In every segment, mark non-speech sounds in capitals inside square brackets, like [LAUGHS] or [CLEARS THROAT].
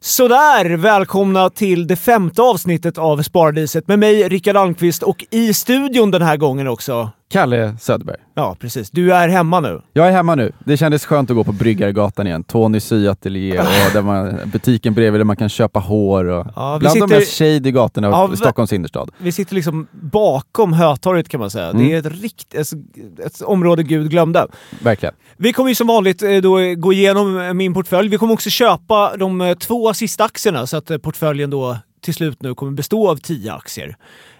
Sådär! Välkomna till det femte avsnittet av Sparadiset med mig, Rickard Almqvist, och i studion den här gången också. Kalle Söderberg. Ja, precis. Du är hemma nu. Jag är hemma nu. Det kändes skönt att gå på Bryggargatan igen. Tony syateljé och [LAUGHS] där man, butiken bredvid där man kan köpa hår. Och Ja, bland de sitter- mest shady gatorna Ja, i Stockholms innerstad. Vi sitter liksom bakom Hötorget kan man säga. Mm. Det är ett, rikt, ett, ett område Gud glömde. Verkligen. Vi kommer ju som vanligt eh, då gå igenom eh, min portfölj. Vi kommer också köpa de eh, två sista aktierna så att portföljen då till slut nu kommer bestå av tio aktier.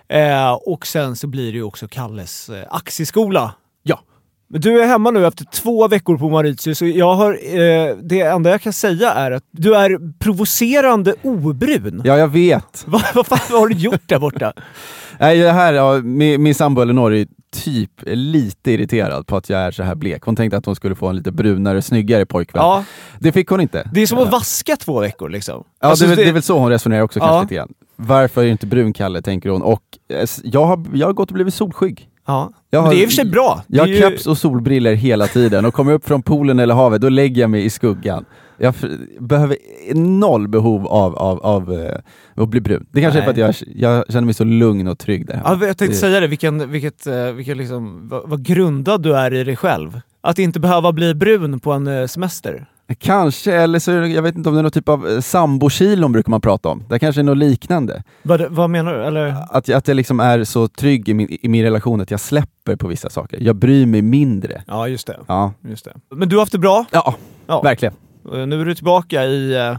Eh, och sen så blir det ju också Kalles eh, aktieskola. Ja. Men du är hemma nu efter två veckor på Mauritius och jag har, eh, det enda jag kan säga är att du är provocerande obrun. Ja, jag vet. [LAUGHS] Vad, vad fan har du gjort där borta? [LAUGHS] Nej, det här, ja, min, min sambo Elinor är typ lite irriterad på att jag är så här blek. Hon tänkte att hon skulle få en lite brunare, snyggare pojkvän. Ja, Det fick hon inte. det är som att vaska två veckor liksom. Ja, Alltså, det, är väl- det är väl så hon resonerar också Ja. kanske lite grann. Varför är du inte brun, Kalle, tänker hon. Och eh, jag har, jag har gått och blivit solskygg. Ja. Jag har- det är i och för sig bra. Jag har ju- keps och solbriller hela tiden och kommer jag upp från poolen eller havet, då lägger jag mig i skuggan. Jag behöver noll behov av, av, av eh, att bli brun. Det kanske är för att jag, jag känner mig så lugn och trygg där hemma. Ja, jag tänkte Det- säga det, vilken, vilket, eh, vilken liksom, vad, vad grundad du är i dig själv. Att inte behöva bli brun på en semester. Kanske, eller så jag vet inte om det är någon typ av eh, sambokilon brukar man prata om. Det kanske är något liknande. Vad, vad menar du? Eller? Att, att jag liksom är så trygg i min, i min relation att jag släpper på vissa saker. Jag bryr mig mindre. Ja, just det. Ja, just det. Men du har haft det bra. ja Ja. verkligen. Eh, Nu är du tillbaka i... eh,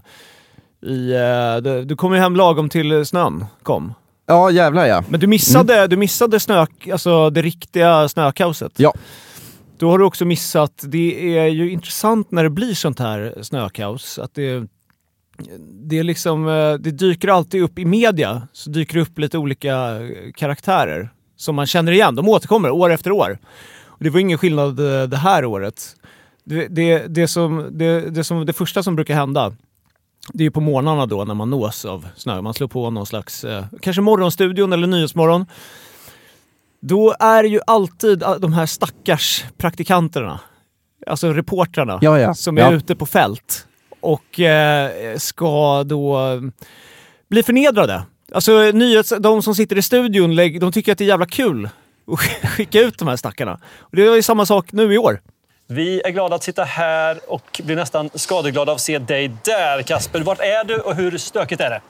i du, du kom ju hem lagom till snön kom. Ja, jävlar ja. Men du missade, du missade snö, alltså det riktiga snökaoset. Ja. Då har du också missat, det är ju intressant när det blir sånt här snökaos, att det, det, är liksom, eh, det dyker alltid upp i media, så dyker det upp lite olika karaktärer som man känner igen. De återkommer år efter år. Och det var ingen skillnad eh, det här året. Det, det, det, som, det, det, som, det första som brukar hända, det är på morgnarna då när man nås av snö. Man slår på någon slags, eh, kanske morgonstudion eller Nyhetsmorgon. Då är ju alltid ah, de här stackars praktikanterna, alltså reportrarna, Ja, ja. som är Ja. ute på fält och eh, ska då eh, bli förnedrade. Alltså nyhets, de som sitter i studion, de tycker att det är jävla kul att [LAUGHS] skicka ut de här stackarna. Och det är ju samma sak nu i år. Vi är glada att sitta här och blir nästan skadeglada av att se dig där, Kasper. Vart är du och hur stökigt är det?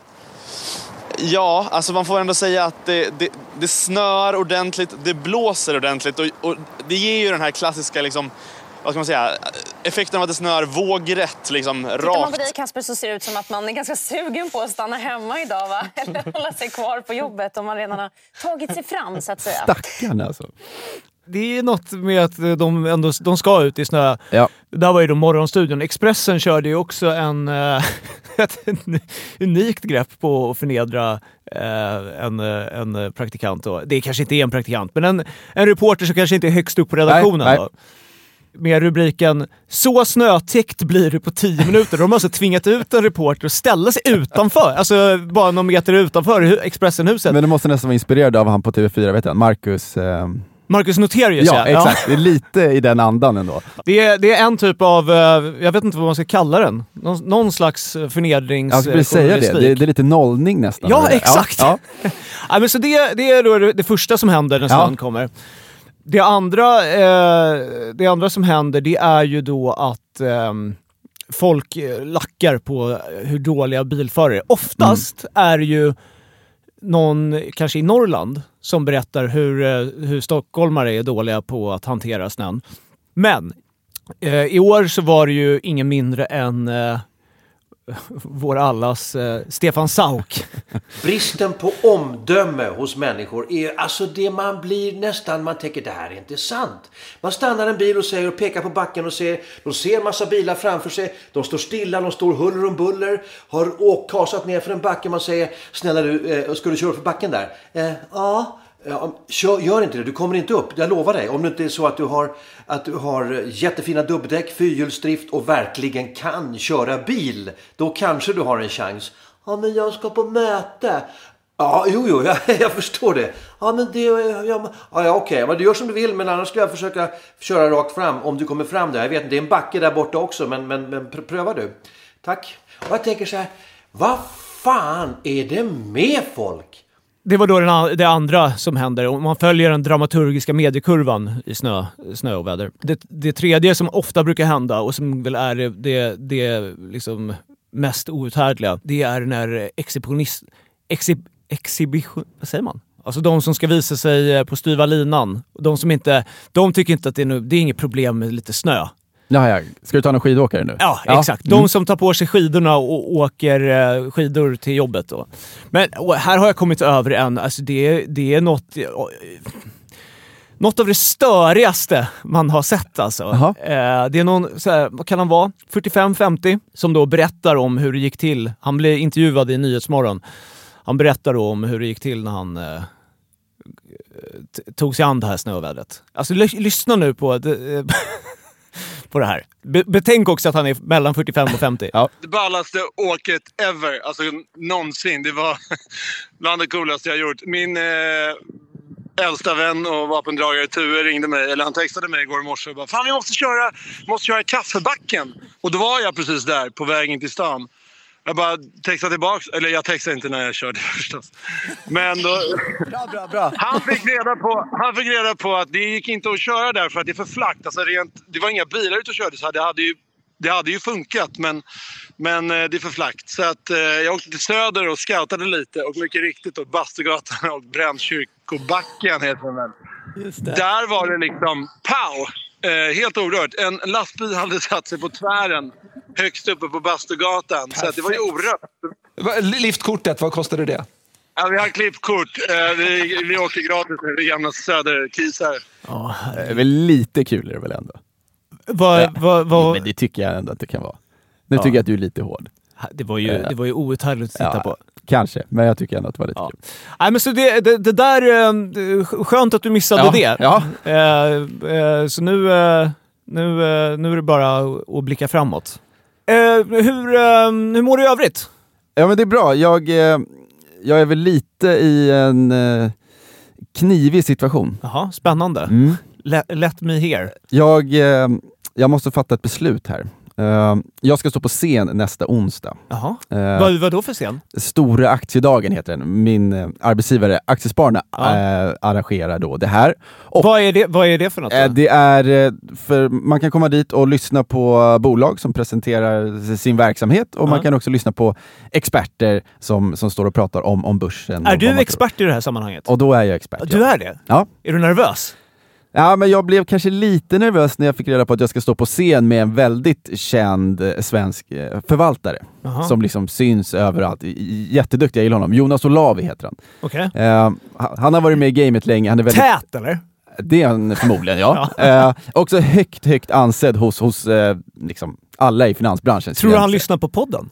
Ja, alltså man får ändå säga att det, det, det snöar ordentligt, det blåser ordentligt och, och det ger ju den här klassiska liksom, vad ska man säga, effekten av att det snöar vågrätt liksom Tittar man på rakt. dig Kasper så ser det ut som att man är ganska sugen på att stanna hemma idag va? [LAUGHS] Eller hålla sig kvar på jobbet om man redan har tagit sig fram så att säga. Stackarn alltså. Det är något med att de ändå de ska ut i snö. Ja. Det där var ju då Morgonstudion. Expressen körde ju också en, eh, [LAUGHS] ett unikt grepp på att förnedra eh, en, en praktikant. Då. Det kanske inte är en praktikant, men en, en reporter som kanske inte är högst upp på redaktionen. Nej, nej. Med rubriken “Så snötäckt blir det på 10 minuter”. De har alltså tvingat ut en reporter att ställa sig utanför, alltså bara någon meter utanför hu- Expressenhuset. Men det måste nästan vara inspirerad av han på TV4, vet jag, Marcus... Eh, Marcus Noterius ja, exakt. Det är lite i den andan ändå. Det är, det är en typ av, eh, jag vet inte vad man ska kalla den, någon, någon slags förnedrings... Jag skulle säga det. det. Det är lite nollning nästan. Ja, exakt! Ja, Ja, [LAUGHS] men så det, det är då det, första som händer när Ja. snön kommer. Det andra, eh, det andra som händer det är ju då att ehm, folk eh, lackar på hur dåliga bilförare är. Oftast är det ju någon, kanske i Norrland, som berättar hur, eh, hur stockholmare är dåliga på att hantera snön. Men eh, i år så var det ju ingen mindre än eh, [LAUGHS] vår allas eh, Stefan Sauk. [LAUGHS] Bristen på omdöme hos människor är alltså det man blir nästan, man tänker det här är inte sant. Man stannar en bil och säger och pekar på backen och ser, de ser massa bilar framför sig, de står stilla, de står huller om buller, har åkt, kasat ner för en backe, man säger snälla du, eh, ska du köra för backen där? Eh, ja. Ja, kör, gör inte det, du kommer inte upp. Jag lovar dig. Om det inte är så att du har, att du har jättefina dubbdäck, fyrhjulsdrift och verkligen kan köra bil. Då kanske du har en chans. Ja, men jag ska på möte. Ja, jo, jo, jag, [LAUGHS] jag förstår det. Ja, men det... Ja, ja, ja okej, men du gör som du vill. Men annars ska jag försöka köra rakt fram om du kommer fram där. Jag vet inte, det är en backe där borta också. Men, men, men pr- pröva du. Tack. Och jag tänker så här. Vad fan är det med folk? Det var då den, det andra som händer. Om man följer den dramaturgiska mediekurvan i snö, snöoväder. Det, det tredje som ofta brukar hända och som väl är det, det, det liksom mest outhärdliga, det är när exhibitionist... Exhib, exhibition... Vad säger man? Alltså de som ska visa sig eh, på styva linan. De som inte... De tycker inte att det är, nu, det är inget problem med lite snö. Ja, ja. Ska du ta någon skidåkare nu? Ja, exakt. Mm. De som tar på sig skidorna och åker eh, skidor till jobbet. Då. Men här har jag kommit över en, alltså det, det är något... eh, Något av det störigaste man har sett alltså. Jaha. Eh, det är någon, så här, vad kan han vara, 45-50, som då berättar om hur det gick till. Han blev intervjuad i Nyhetsmorgon. Han berättar då om hur det gick till när han tog sig an det här snövädret. Alltså ly- lyssna nu på, det, [LAUGHS] på det här. Be- betänk också att han är mellan 45 och 50. [LAUGHS] Ja. det ballaste åket ever, alltså någonsin. Det var [LAUGHS] bland det coolaste jag gjort. Min eh, äldsta vän och vapendragare Tue ringde mig, eller han textade mig igår morse och bara “Fan vi måste köra, måste köra Kaffebacken”. Och då var jag precis där på väg in till stan. Jag bara textade tillbaks, eller jag textade inte när jag körde förstås. Men då, Bra, bra, bra. han fick, reda på, han fick reda på att det gick inte att köra där för att det är för flackt. Alltså rent, det var inga bilar ute och körde så det hade ju, det hade ju funkat men, men eh, det är för flackt. Så att, eh, jag åkte till Söder och scoutade lite och mycket riktigt åt Bastugatan och Brännkyrkobacken heter den väl. Där var det liksom pow! Eh, helt orört. En lastbil hade satt sig på tvären högst uppe på Bastugatan. Så att det var ju orört. Va- Liftkortet, vad kostade det? Ja, vi har klippkort. Eh, vi, vi åker gratis nu. Vi är gamla söderkisar. Det är väl lite kul är det väl ändå? Vad, Ja. vad, vad, Men det tycker jag ändå att det kan vara. Nu Ja. tycker jag att du är lite hård. det, var ju, det var ju outhärdligt att titta Ja, på. Kanske, men jag tycker ändå att det var lite Ja. kul. Nej, men så det, det, det där, eh, skönt att du missade Ja, det. ja. Eh, eh, så nu, nu, nu är det bara att blicka framåt. Eh, hur, hur mår du i övrigt? Ja men det är bra. Jag, jag är väl lite i en knivig situation. Jaha, spännande. Mm. Let, let me hear. Jag, jag måste fatta ett beslut här. Eh, jag ska stå på scen nästa onsdag. Jaha. Eh, Vad, vad då för scen? Stora aktiedagen heter den. Min eh, arbetsgivare Aktiespararna Ja. eh, arrangerar då det här. Och, Vad är, det, vad är det för något? eh, det är, för man kan komma dit och lyssna på bolag som presenterar sin verksamhet och man Ja. kan också lyssna på experter som, som står och pratar om, om börsen. är du man tror. expert i det här sammanhanget? Och då är jag expert. Du ja. är det? Ja. Är du nervös? Ja, men jag blev kanske lite nervös när jag fick reda på att jag ska stå på scen med en väldigt känd eh, svensk eh, förvaltare Jaha. som liksom syns överallt. Jätteduktig, jag gillar honom. Jonas Olavi heter han. Okej. Eh, han- han har varit med i gamet länge. Han är väldigt... Tät eller? Det är han förmodligen, ja. [LAUGHS] Eh, också högt, högt ansedd hos, hos eh, liksom alla i finansbranschen. Tror du han lyssnar på podden?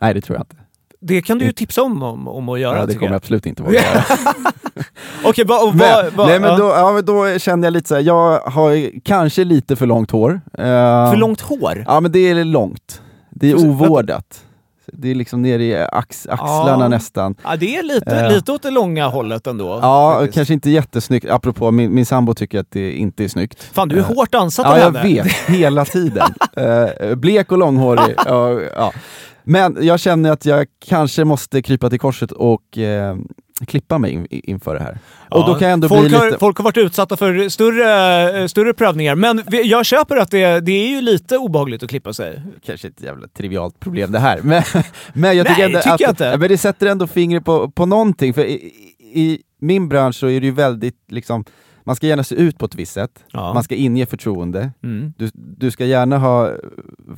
Nej, det tror jag inte. Det kan du ju tipsa om, om, om att göra. Ja, det kommer jag jag. absolut inte våga göra. [LAUGHS] Okej, vad- Men, vad- nej, men ja. då, ja, men då kände jag lite så här, jag har kanske lite för långt hår. Eh, För långt hår? Ja, men det är långt. Det är ovårdat. Det är liksom nere i ax, axlarna Ja. nästan. Ja, det är lite, Eh. lite åt det långa hållet ändå. Ja, faktiskt. kanske inte jättesnyggt. Apropå, min, min sambo tycker att det inte är snyggt. Fan, du är Eh, hårt ansatt Ja, av jag henne. vet. Hela tiden. [LAUGHS] Eh, blek och långhårig. ja, ja. Men jag känner att jag kanske måste krypa till korset och eh, klippa mig in, inför det här. Ja, Och då kan jag ändå folk, bli har, lite... folk har varit utsatta för större, eh, större prövningar, men jag köper att det, det är ju lite obehagligt att klippa sig. Kanske ett jävla trivialt problem det här, [LAUGHS] men, men jag tycker Nej, ändå tycker att jag inte. Men det sätter ändå fingret på, på någonting, för i, i, i min bransch så är det ju väldigt liksom man ska gärna se ut på ett visst sätt, Ja. man ska inge förtroende. Mm. Du, du ska gärna ha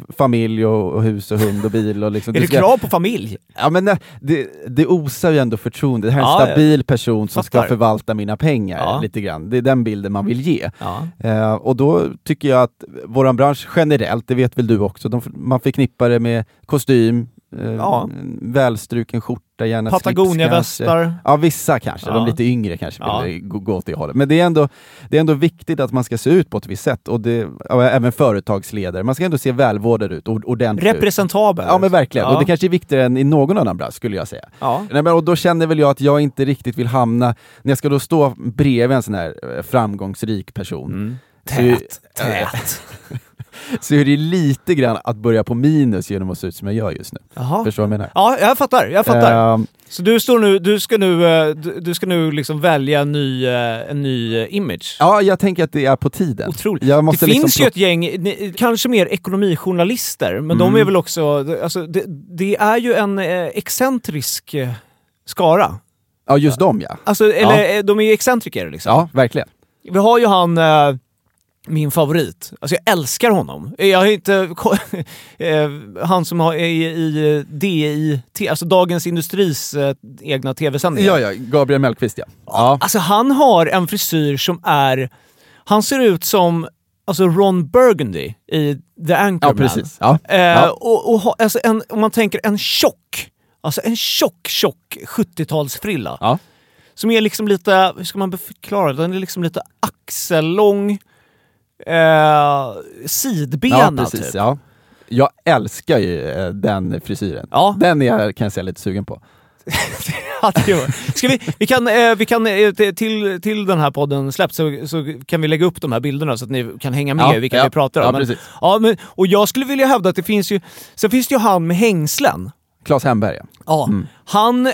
familj och, och hus och hund och bil. Och liksom, [LAUGHS] Är det ska, krav på familj? Ja, men det, det, det osar ju ändå förtroende. Det här är en Ja, ja. stabil person som ska Fattar. förvalta mina pengar Ja. lite grann. Det är den bilden man vill ge. Ja. Eh, och då tycker jag att våran bransch generellt, det vet väl du också, de, man förknippar det med kostym, eh, Ja. en välstruken skjorta, gärna. Patagonia-västar. Ja, vissa kanske. Ja. De lite yngre kanske Ja. vill gå, gå åt det hållet. Men det är, ändå, det är ändå viktigt att man ska se ut på ett visst sätt. Och det, ja, även företagsledare. Man ska ändå se välvårdad ut, ordentligt ut. Representabel. Ja men verkligen, Ja. och det kanske är viktigare än i någon annan bransch skulle jag säga. Ja. Nej, men, och då känner väl jag att jag inte riktigt vill hamna, när jag ska då stå bredvid en sån här eh, framgångsrik person, Mm. så Tät, tät. [LAUGHS] [LAUGHS] så är det lite grann att börja på minus genom att se ut som jag gör just nu. Jaha. Förstår du vad jag menar? Ja, jag fattar. Jag fattar. Ehm, Så du, står nu, du ska nu, eh, du, ska nu liksom välja en ny, eh, en ny eh, image? ja, jag tänker att det är på tiden. Otroligt. Det måste finns liksom ju ett gäng, kanske mer ekonomijournalister, men de Mm. är väl också... Alltså, det, det är ju en excentrisk skara. Ja, just dem ja. Alltså, eller eh, de är ju excentriker liksom. Ja, verkligen. Vi har ju han, min favorit. Alltså jag älskar honom. Jag har inte... [LAUGHS] eh, han som har, är i, i DI, alltså Dagens Industris eh, egna tv-sändningar. Ja, ja, Gabriel Mellqvist ja. ja. Alltså han har en frisyr som är... Han ser ut som alltså Ron Burgundy i The Anchorman. Ja, precis. Ja. Eh, Ja. Och, och, ha- alltså en, om man tänker en tjock, alltså en tjock, tjock 70-talsfrilla. Ja. Som är liksom lite, hur ska man förklara det? Den är liksom lite axellång, eh, sidbena ja, precis. typ. Ja. Jag älskar ju eh, den frisyren. Ja. Den är jag, kan jag säga, lite sugen på. [LAUGHS] Ja, Ska vi, vi kan, eh, vi kan eh, till, till den här podden släpps så, så kan vi lägga upp de här bilderna så att ni kan hänga med Ja, i vilka ja, vi pratar om. ja, men, precis. ja, men, och jag skulle vilja hävda att det finns ju... Sen finns det ju han med hängslen. Claes Hemberg ja. Ja, Mm. han,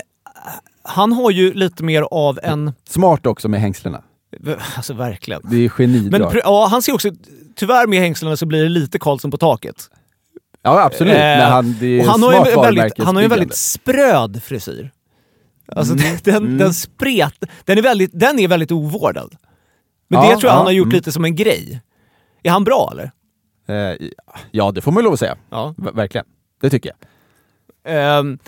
han har ju lite mer av en... Smart också med hängslena. [LAUGHS] Alltså verkligen. Det är genidrag. Men ja, han ser också... Tyvärr med hängslena så blir det lite Karlsson på taket. ja, absolut. Eh, Men han, det är han har, ju väldigt, han har ju en väldigt spröd frisyr. Alltså Mm, [LAUGHS] den, mm. den spret... Den är väldigt, den är väldigt ovårdad. Men Ja, det tror jag ja, han har gjort mm. lite som en grej. Är han bra eller? Eh, ja, det får man lov att säga. Ja. Ver- verkligen. Det tycker jag. Ehm,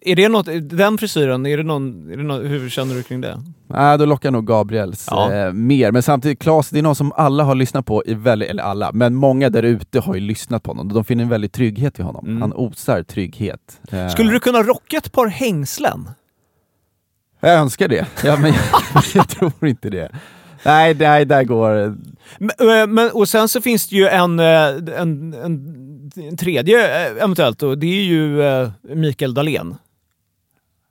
är det något, den frisyren, är det någon, är det någon, hur känner du kring det? Nej, då lockar nog Gabriels Ja. eh, mer. Men samtidigt, Claes, det är någon som alla har lyssnat på, i väldigt, eller alla, men många där ute har ju lyssnat på honom. De finner en väldig trygghet i honom. Mm. Han osar trygghet. Eh, Skulle du kunna rocka ett par hängslen? Jag önskar det, ja, men jag, [LAUGHS] [LAUGHS] jag tror inte det. Nej, nej, där går... Men, eh, men, och sen så finns det ju en, eh, en, en, en tredje eh, eventuellt och det är ju Mikael Dahlén.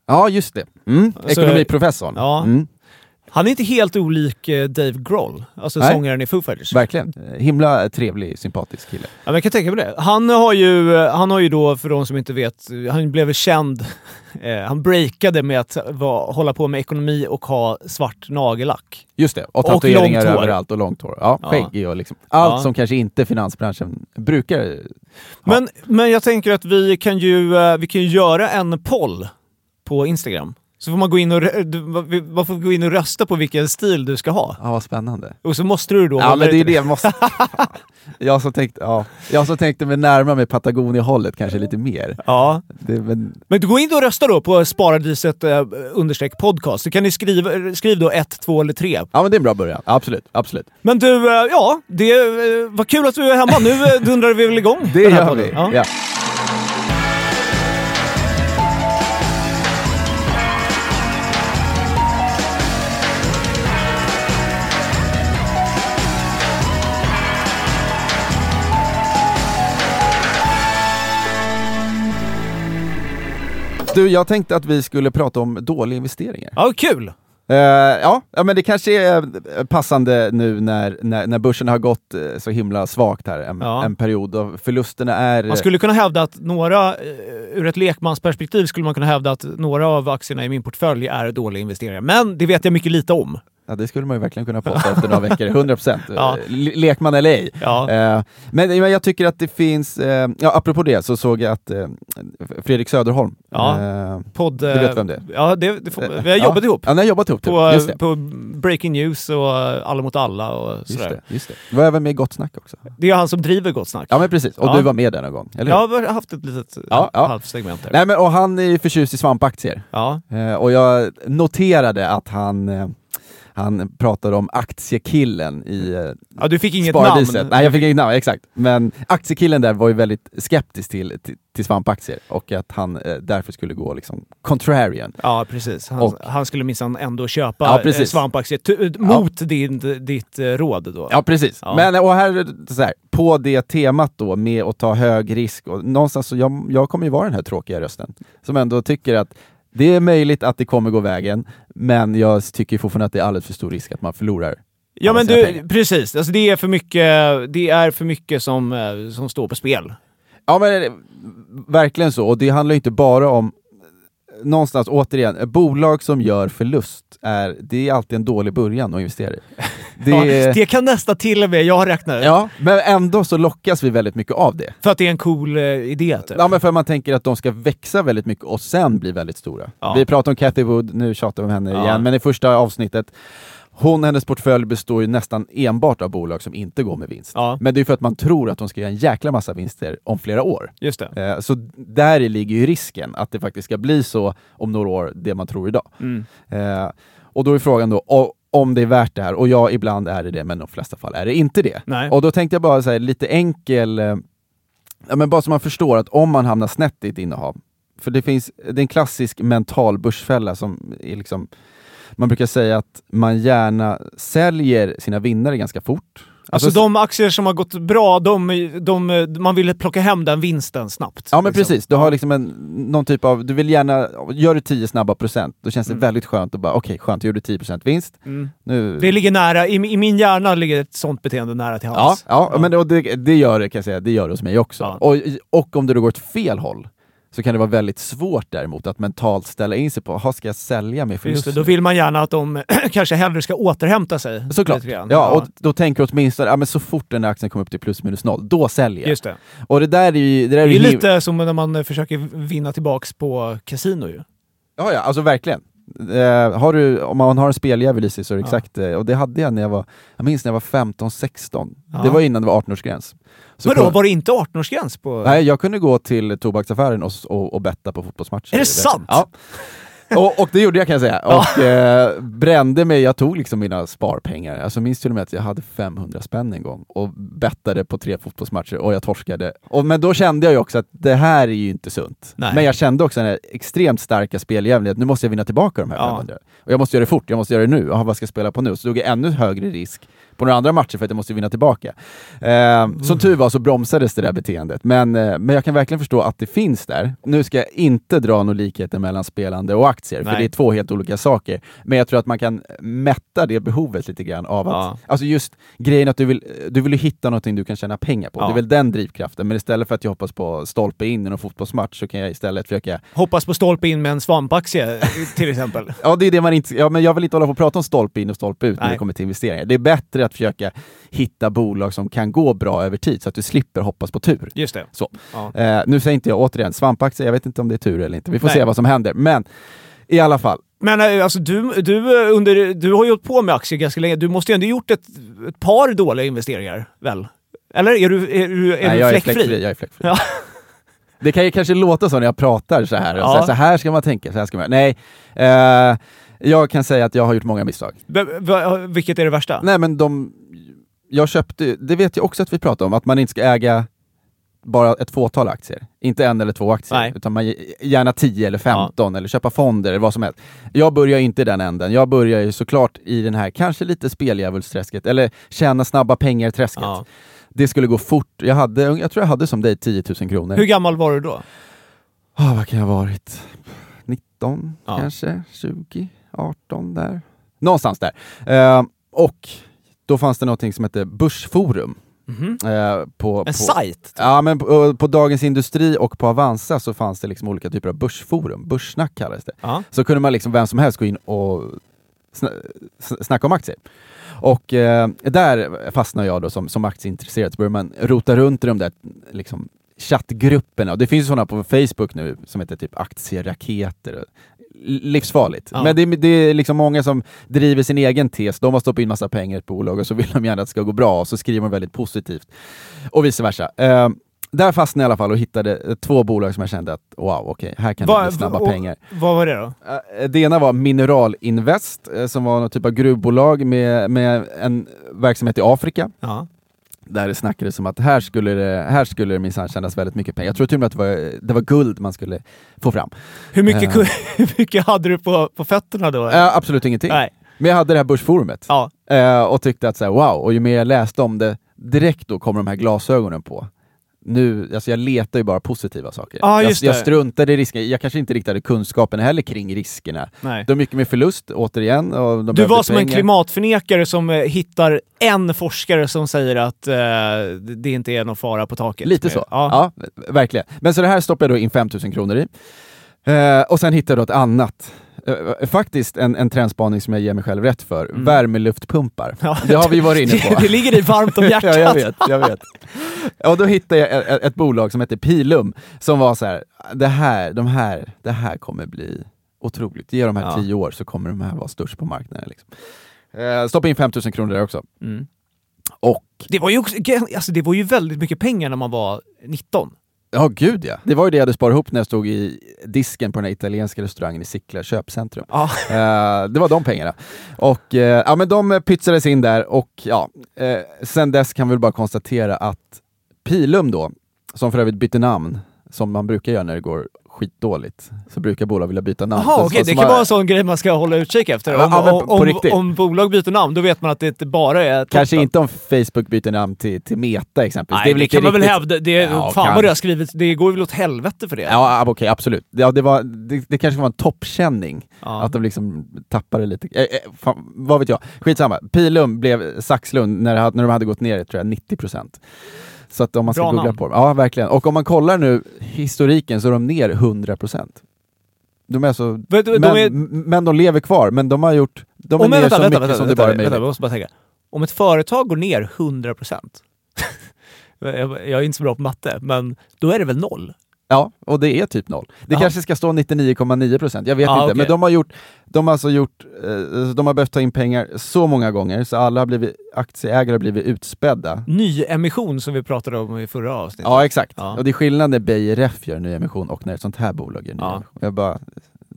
Ja, just det. Mm. Alltså, Ekonomiprofessorn. Ja. Mm. Han är inte helt olik eh, Dave Grohl, alltså Nej. sångaren i Foo Fighters. Verkligen. Eh, Himla trevlig, sympatisk kille. Ja, men jag kan tänka mig det. Han har ju, eh, han har ju då, för de som inte vet, han blev känd, [LAUGHS] eh, han breakade med att va, hålla på med ekonomi och ha svart nagellack. Just det, och Och tatueringar hår. överallt och långt hår. Ja, Ja. skägg och liksom. Allt Ja. som kanske inte finansbranschen brukar Men, men jag tänker att vi kan ju, vi kan ju göra en poll på Instagram. Så får man gå in och, du- man får gå in och rösta på vilken stil du ska ha. Ja, vad spännande. Och så måste du då Ja, men det är det. Måste... [LAUGHS] jag, som tänkte, ja. jag som tänkte mig närma mig Patagonia-hållet kanske lite mer. Ja. Det, men... Men gå in och rösta då på sparadiset eh, understreck podcast. Så kan ni skriva, skriv då ett, två eller tre. Ja, men det är en bra början. Absolut, absolut. Men du, eh, ja, det eh, var kul att du är hemma. Nu eh, dundrar vi väl igång Det gör podden. vi. Ja. Ja. Du, jag tänkte att vi skulle prata om dåliga investeringar. Ja, kul! Eh, ja, ja, men det kanske är eh, passande nu när, när, när börsen har gått eh, så himla svagt här en, Ja. en period och förlusterna är... Man skulle kunna hävda att några, ur ett lekmansperspektiv skulle man kunna hävda att några av aktierna i min portfölj är dåliga investeringar. Men det vet jag mycket lite om. Ja, det skulle man ju verkligen kunna påstå [LAUGHS] efter några veckor, 100%. Ja. Le- Lekman eller ej. Ja. Eh, men, men jag tycker att det finns, eh, ja, apropå det så såg jag att eh, Fredrik Söderholm, Ja. Podd, du vet vem det är? Ja, det, det får, vi har Ja. jobbat ihop. Ja, ni har jobbat ihop, typ. På, just det. på Breaking News och Alla mot alla och Just sådär. det, just det. Du var även med i Gott Snack också. Det är han som driver Gott Snack. Ja men precis, och Ja. du var med där någon gång, eller hur? Jag har haft ett litet Ja, ja. halvt segment där. Nej men och han är ju förtjust i svampaktier. Ja. Och jag noterade att han, han pratade om aktiekillen i eh, Ja, du fick inget Sparadiset. namn. Nej jag fick inget namn, exakt. Men aktiekillen där var ju väldigt skeptisk till, till, till svampaktier och att han eh, därför skulle gå liksom contrarian. Ja, precis. Han, Och- han skulle minsann ändå köpa Ja, eh, svampaktier t- mot din, ditt eh, råd då. Ja precis. Ja. Men och här, så här, på det temat då med att ta hög risk och någonstans så jag, jag kommer ju vara den här tråkiga rösten som ändå tycker att det är möjligt att det kommer gå vägen, men jag tycker fortfarande att det är alldeles för stor risk att man förlorar Ja men du, pengar. precis. Alltså, det är för mycket, det är för mycket som, eh, som står på spel. Ja men eh, verkligen så, och det handlar inte bara om Någonstans, återigen, bolag som gör förlust, är, det är alltid en dålig början att investera i. Det, Ja, det kan nästan till och med jag har räknat ja, men ändå så lockas vi väldigt mycket av det. För att det är en cool eh, idé. Typ. Ja men för man tänker att de ska växa väldigt mycket och sen bli väldigt stora. Ja. Vi pratar om Cathy Wood, nu tjatar vi om henne Ja. igen, men i första avsnittet hon, hennes portfölj består ju nästan enbart av bolag som inte går med vinst. Ja. Men det är för att man tror att de ska göra en jäkla massa vinster om flera år. Just det. Eh, Så där ligger ju risken att det faktiskt ska bli så om några år, det man tror idag. Mm. Eh, Och då är frågan då, om det är värt det här, och ja, ibland är det det, men i de flesta fall är det inte det. Nej. Och då tänkte jag bara säga lite enkel, eh, ja, men bara så man förstår att om man hamnar snett i ett innehav, för det finns, det är en klassisk mental börsfälla som är liksom, man brukar säga att man gärna säljer sina vinnare ganska fort. Alltså de aktier som har gått bra, de, de, man vill plocka hem den vinsten snabbt. Ja men liksom. precis, du har liksom en, någon typ av, du vill gärna, gör du 10 snabba procent, då känns det Mm. väldigt skönt att bara, okej skönt, jag gjorde 10% vinst. Mm. Nu, Det ligger nära, i, i min hjärna ligger ett sånt beteende nära till ja, hands. ja, men det, och det, det gör det kan jag säga, det gör det hos mig också. Ja. Och, och om det då går åt fel håll, så kan det vara väldigt svårt däremot att mentalt ställa in sig på, "Jaha, ska jag sälja med Just förlust? det, då vill man gärna att de [CLEARS THROAT] kanske hellre ska återhämta sig. Såklart. grann. Ja, och då tänker åtminstone, ja, men så fort den här aktien kommer upp till plus minus noll, då säljer jag. Just det. Och det där är ju... Det, där Det är him- lite som när man försöker vinna tillbaks på kasino ju. Ja, ja, alltså verkligen. Eh, har du, om man har en speljävel i sig så är det Ja. exakt eh, och det hade jag när jag var, jag minns när jag var 15-16. Ja. Det var innan det var 18-årsgräns. Så Vadå, kun- var det inte 18-årsgräns på... Nej, jag kunde gå till tobaksaffären och, och, och betta på fotbollsmatcher. Är det sant? Ja. Och, och det gjorde jag kan jag säga. Och eh, brände mig, jag tog liksom mina sparpengar. Alltså minns till och med att jag hade 500 spänn en gång och bettade på tre fotbollsmatcher och jag torskade. Och, men då kände jag ju också att det här är ju inte sunt. Nej. Men jag kände också den här extremt starka speljäveln, att nu måste jag vinna tillbaka de här Ja. 500. Och jag måste göra det fort, jag måste göra det nu. Aha, vad ska jag spela på nu? Så tog jag ännu högre risk på några andra matcher för att jag måste vinna tillbaka. Eh, Som tur var så bromsades det där beteendet. Men, eh, men jag kan verkligen förstå att det finns där. Nu ska jag inte dra några likheter mellan spelande och aktier, för Nej. det är två helt olika saker. Men jag tror att man kan mätta det behovet lite grann av att, Ja. alltså just grejen att du vill, du vill hitta någonting du kan tjäna pengar på. Ja. Det är väl den drivkraften. Men istället för att jag hoppas på stolpe in i någon fotbollsmatch så kan jag istället försöka Hoppas på stolpe in med en svampaktie till exempel. [LAUGHS] Ja, det är det man inte... Ja, men jag vill inte hålla på och prata om stolpe in och stolpe ut när Nej. det kommer till investeringar. Det är bättre att försöka hitta bolag som kan gå bra över tid så att du slipper hoppas på tur. Just det. Så. Ja. Eh, nu säger inte jag återigen svampaktier, jag vet inte om det är tur eller inte. Vi får Nej. se vad som händer. Men i alla fall. Men eh, alltså, du, du, eh, under, du har ju hållit på med aktier ganska länge. Du måste ju ändå gjort ett, ett par dåliga investeringar, väl? Eller är du, är du, är Nej, du jag, är fläckfri? fläckfri, jag är fläckfri. Ja. Det kan ju kanske låta så när jag pratar så här. Ja. Så, här så här ska man tänka, så här ska man... Nej. Eh, jag kan säga att jag har gjort många misstag. V- vilket är det värsta? Nej men de... Jag köpte, det vet jag också att vi pratar om, att man inte ska äga bara ett fåtal aktier. Inte en eller två aktier, Nej. utan man gärna 10 eller 15 eller köpa fonder eller vad som helst. Jag börjar inte i den änden. Jag börjar ju såklart i den här, kanske lite speldjävulsträsket, eller tjäna snabba pengar-träsket. Ja. Det skulle gå fort. Jag, hade, jag tror jag hade som dig 10 000 kronor. Hur gammal var du då? Ah, vad kan jag ha varit? 19 Ja. kanske? 20? 18 där? Någonstans där. Eh, och då fanns det någonting som hette Börsforum. Mhm. Eh, på, En på, sajt? Ja, men på, på Dagens Industri och på Avanza så fanns det liksom olika typer av börsforum. Börssnack kallades det. Ja. Så kunde man liksom, vem som helst gå in och sna, s- snacka om aktier. Och eh, där fastnade jag då som, som aktieintresserad, så började man rota runt i de där liksom, chattgrupperna. Och det finns sådana på Facebook nu som heter typ aktieraketer. Livsfarligt. Ja. Men det, är- det är liksom många som driver sin egen tes. De har stoppat in massa pengar i ett bolag och så vill de gärna att det ska gå bra och så skriver de väldigt positivt. Och vice versa. Eh, där fastnade jag i alla fall och hittade eh, två bolag som jag kände att wow, okej, här kan det Va- bli snabba och- pengar. Vad var det då? Eh, Det ena var Mineralinvest, eh, som var någon typ av gruvbolag med, med en verksamhet i Afrika. Ja. Där det snackades om att här skulle det, här skulle det minsann tjänas väldigt mycket pengar. Jag tror till och med att det var, det var guld man skulle få fram. Hur mycket, ku- [LAUGHS] hur mycket hade du på, på fötterna då? eh, absolut ingenting. Nej. Men jag hade det här börsforumet Ja. eh, och tyckte att så här, wow, och ju mer jag läste om det, direkt då kommer de här glasögonen på. Nu, alltså jag letar ju bara positiva saker. Ja, jag, jag det. struntade i riskerna, jag kanske inte riktigt hade kunskapen heller kring riskerna. Nej. De gick med förlust, återigen. Och de Du var som en pengar. klimatförnekare som eh, hittar en forskare som säger att eh, det inte är någon fara på taket. Lite så. Ja. Ja. verkligen. Men så det här stoppade jag då in 5000 kronor i. Eh, och sen hittade jag då ett annat. Eh, faktiskt en, en trendspaning som jag ger mig själv rätt för. Mm. Värmeluftpumpar. Ja. Det har vi varit inne [LAUGHS] på. det ligger dig varmt om [LAUGHS] hjärtat. ja, jag vet, jag vet. Och då hittade jag ett, ett bolag som heter Pilum, som var så här, det här, de här, det här kommer bli otroligt. Ge de här Ja. tio år så kommer de här vara störst på marknaden. Liksom. Eh, stoppa in 5000 kronor där också. Mm. Och Det var, ju också, alltså det var ju väldigt mycket pengar när man var 19. Ja, gud ja. Det var ju det jag hade sparat ihop när jag stod i disken på den här italienska restaurangen i Sickla köpcentrum. Ja. Eh, det var de pengarna. Och eh, ja, men de pytsades in där och ja, eh, sen dess kan vi väl bara konstatera att Pilum då, som för övrigt bytte namn, som man brukar göra när det går skitdåligt, så brukar bolag vilja byta namn. Okej. så- Det kan vara en sån grej man ska hålla utkik efter. Om, ja, på- om, på om bolag byter namn, då vet man att det inte bara är Kanske toppen. inte om Facebook byter namn till, till Meta exempelvis. Nej, det, inte kan man väl hävda. Det, Ja, fan kan- vad det har skrivits. Det går väl åt helvete för det. Ja, ah, okej, absolut. Ja, det, var, det, det kanske var en toppkänning. Ja. Att de liksom tappade lite. Eh, eh, fan, vad vet jag? Skitsamma. Pilum blev Saxlund när, det när de hade gått ner tror jag 90%. Så att om man ska Bra googla namn. på dem. Ja, verkligen. Och om man kollar nu historiken så är de ner 100%. De är så, Vet du, de men, är- men de lever kvar, men de har gjort... De är Om, ner vänta, så vänta, mycket vänta, som det bara är vänta, möjligt. måste bara tänka. Om ett företag går ner 100%, jag, [LAUGHS] jag är inte så bra på matte, men då är det väl noll? Ja, och det är typ noll. Det Jaha. kanske ska stå 99,9 procent, jag vet Ja, inte. okej. Men de har gjort, de har alltså gjort, eh, de har behövt ta in pengar så många gånger så alla har blivit, aktieägare har blivit utspädda. Nyemission som vi pratade om i förra avsnittet. Ja, exakt. Ja. Och det är skillnad när BRF gör en nyemission och när ett sånt här bolag gör Ja. nyemission. Jag bara,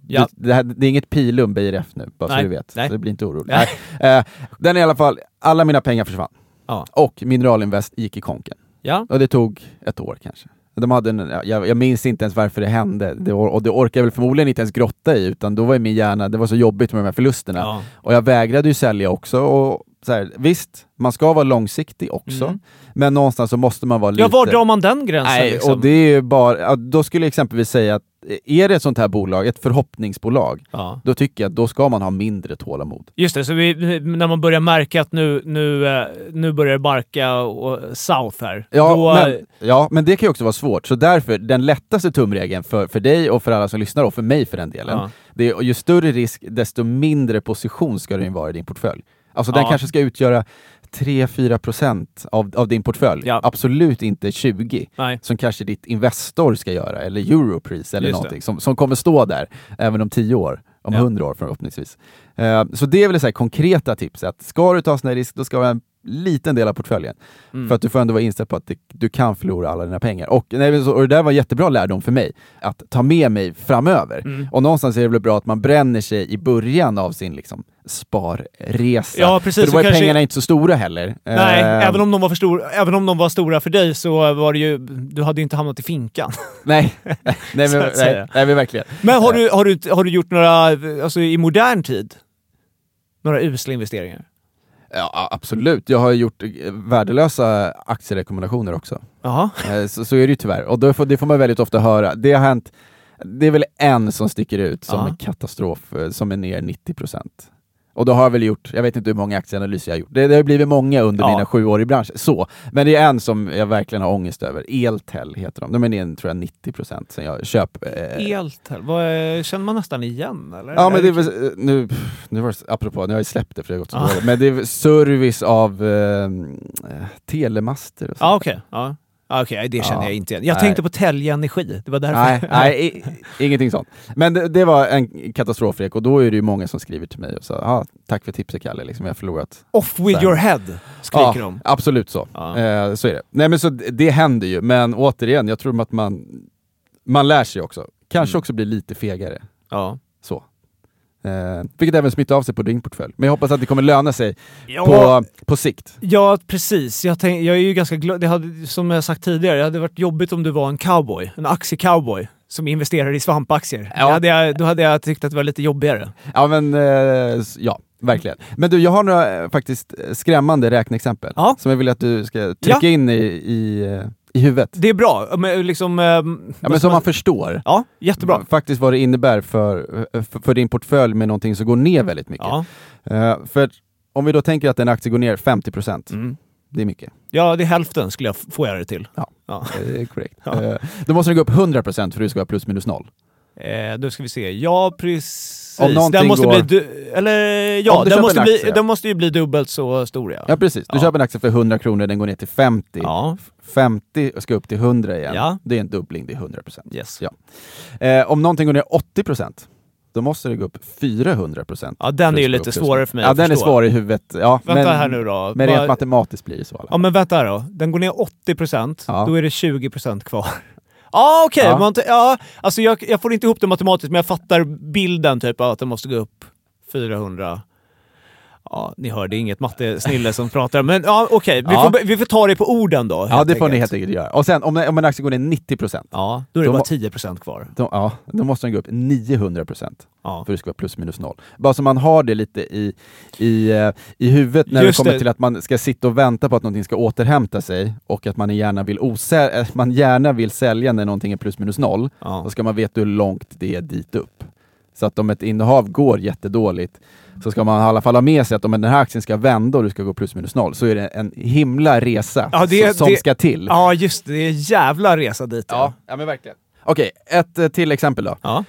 Ja. det, här, det är inget pilum BRF nu, bara Nej, så du vet. nej. Så det blir inte orolig. Nej. Nej. Eh, den i alla fall, alla mina pengar försvann. Ja. Och Mineralinvest gick i konken. Ja. Och det tog ett år kanske. De hade en, ja, jag, jag minns inte ens varför det hände, det, och det orkar jag väl förmodligen inte ens grotta i, utan då var min hjärna, det var så jobbigt med de här förlusterna. Ja. Och jag vägrade ju sälja också. Och så här, visst, man ska vara långsiktig också, Mm. men någonstans så måste man vara lite... Ja, var drar man den gränsen? Nej, liksom? och det är ju bara, då skulle jag exempelvis säga att är det ett sånt här bolag, ett förhoppningsbolag, Ja. då tycker jag att då ska man ha mindre tålamod. Just det, så vi, när man börjar märka att nu, nu, eh, nu börjar det barka och south här. Ja, då, men, ja, men det kan ju också vara svårt. Så därför, den lättaste tumregeln för, för dig och för alla som lyssnar och för mig för den delen, Ja. det är ju större risk, desto mindre position ska den vara i din portfölj. Alltså den Ja. kanske ska utgöra 3-4% av, av din portfölj. Ja. Absolut inte 20 Nej. som kanske ditt Investor ska göra, eller Europris eller Just det. någonting som, som kommer stå där även om 10 år, om Ja. 100 år förhoppningsvis. Eh, så det är väl här konkreta tips, att ska du ta sån här risk, då ska du ha en liten del av portföljen. Mm. För att du får ändå vara inställd på att det, du kan förlora alla dina pengar. Och, nej, och det där var jättebra lärdom för mig, att ta med mig framöver. Mm. Och någonstans är det väl bra att man bränner sig i början av sin liksom, sparresa. Ja, precis. För då var kanske- pengarna inte så stora heller. Nej, Eh, även, om de var för stor, även om de var stora för dig så var det ju, du hade ju inte hamnat i finkan. [LAUGHS] Nej, [LAUGHS] nej, men, nej, nej men verkligen. Men har du, har du, har du gjort några, alltså i modern tid, några usla investeringar? Ja, absolut. Jag har gjort eh, värdelösa aktierekommendationer också. Jaha. Eh, Så, så är det ju tyvärr. Och då får, det får man väldigt ofta höra. Det har hänt, det är väl en som sticker ut som Ja. en katastrof, eh, som är ner 90%. Och då har jag väl gjort, jag vet inte hur många aktieanalyser jag har gjort. Det, det har blivit många under Ja. mina sju år i branschen. Så. Men det är en som jag verkligen har ångest över. Eltel heter de. De är ner tror jag 90% sen jag köp... Eh, Eltel, vad, är- känner man nästan igen eller? Ja men det är väl, nu, nu var det, apropå, nu har jag släppt det för det har gått så dåligt, men det är service av eh, telemaster och så. Ja okej, ja. Ja, okej, det känner Ja. jag inte igen. Jag Nej. tänkte på Telge Energi, det var därför. Nej, [LAUGHS] nej ingenting sånt. Men det, det var en katastrofrek och då är det ju många som skriver till mig och sa ah, tack för tipset Kalle, liksom, jag har förlorat. Off with här. your head, skriker ja, de. Absolut så. Ja. Eh, så är det. Nej men så det händer ju, men återigen, jag tror att man, man lär sig också. Kanske Mm. också blir lite fegare. Ja. Så. Eh, vilket även smittar av sig på din portfölj. Men jag hoppas att det kommer löna sig Ja. på, på sikt. Ja, precis. Jag, tänk, jag är ju ganska glad. Det hade, som jag sagt tidigare, det hade varit jobbigt om du var en cowboy, en aktiecowboy, som investerar i svampaktier. Ja. Då, hade jag, då hade jag tyckt att det var lite jobbigare. Ja men, eh, ja, verkligen. Men du, jag har några eh, faktiskt eh, skrämmande räkneexempel Ja. som jag vill att du ska trycka in i, i, eh, i huvudet. Det är bra. Men liksom, ehm, Ja, men så man förstår Ja, jättebra. faktiskt vad det innebär för, för, för din portfölj med någonting som går ner väldigt mycket. Ja. Eh, för om vi då tänker att en aktie går ner 50%, Mm. det är mycket. ja, det är hälften skulle jag få göra det till. Ja. Ja. Det är [LAUGHS] korrekt. Ja. Eh, då måste den gå upp 100% för att det ska vara plus minus noll. Eh, då ska vi se. Ja, precis. Om den måste går- bli... Eller ja, den måste, en bli, aktie. den måste ju bli dubbelt så stor ja. Ja precis, du Ja. köper en aktie för 100 kronor, den går ner till 50. Ja. 50 ska upp till 100 igen. Ja. Det är en dubbling, det är 100%. Yes. Ja. Eh, om någonting går ner 80%, då måste det gå upp 400%. Ja, den är ju lite svårare för mig Ja, att den är svår i huvudet. Ja, Vänta men, här nu då. Men rent matematiskt blir det så. alla Ja men vänta här då. Den går ner 80%, Ja. då är det 20% kvar. Ah, okej, Ja. t- ja, alltså jag, jag får inte ihop det matematiskt men jag fattar bilden typ att den måste gå upp 400. Ja, ni hör, det är inget mattesnille som pratar. Men ja, okej, vi, Ja. får, vi får ta det på orden då. Ja, det får ni enkelt. helt enkelt göra. Och sen om, om en aktie går ner 90%, Ja, då är det Då bara må- 10% kvar. då, ja, då måste den gå upp 900%. Ja. för det ska vara plus minus noll. Bara så man har det lite i, i, eh, i huvudet när Just det kommer det. till att man ska sitta och vänta på att någonting ska återhämta sig och att man gärna vill, osä- eh, man gärna vill sälja när någonting är plus minus noll. Ja. Då ska man veta hur långt det är dit upp. Så att om ett innehav går jättedåligt så ska man i alla fall ha med sig att om den här aktien ska vända och du ska gå plus minus noll så är det en himla resa Ja, det- som det- ska till. Ja, just det. Det är en jävla resa dit. Ja, ja men verkligen. Okej, ett eh, till exempel då. Ja.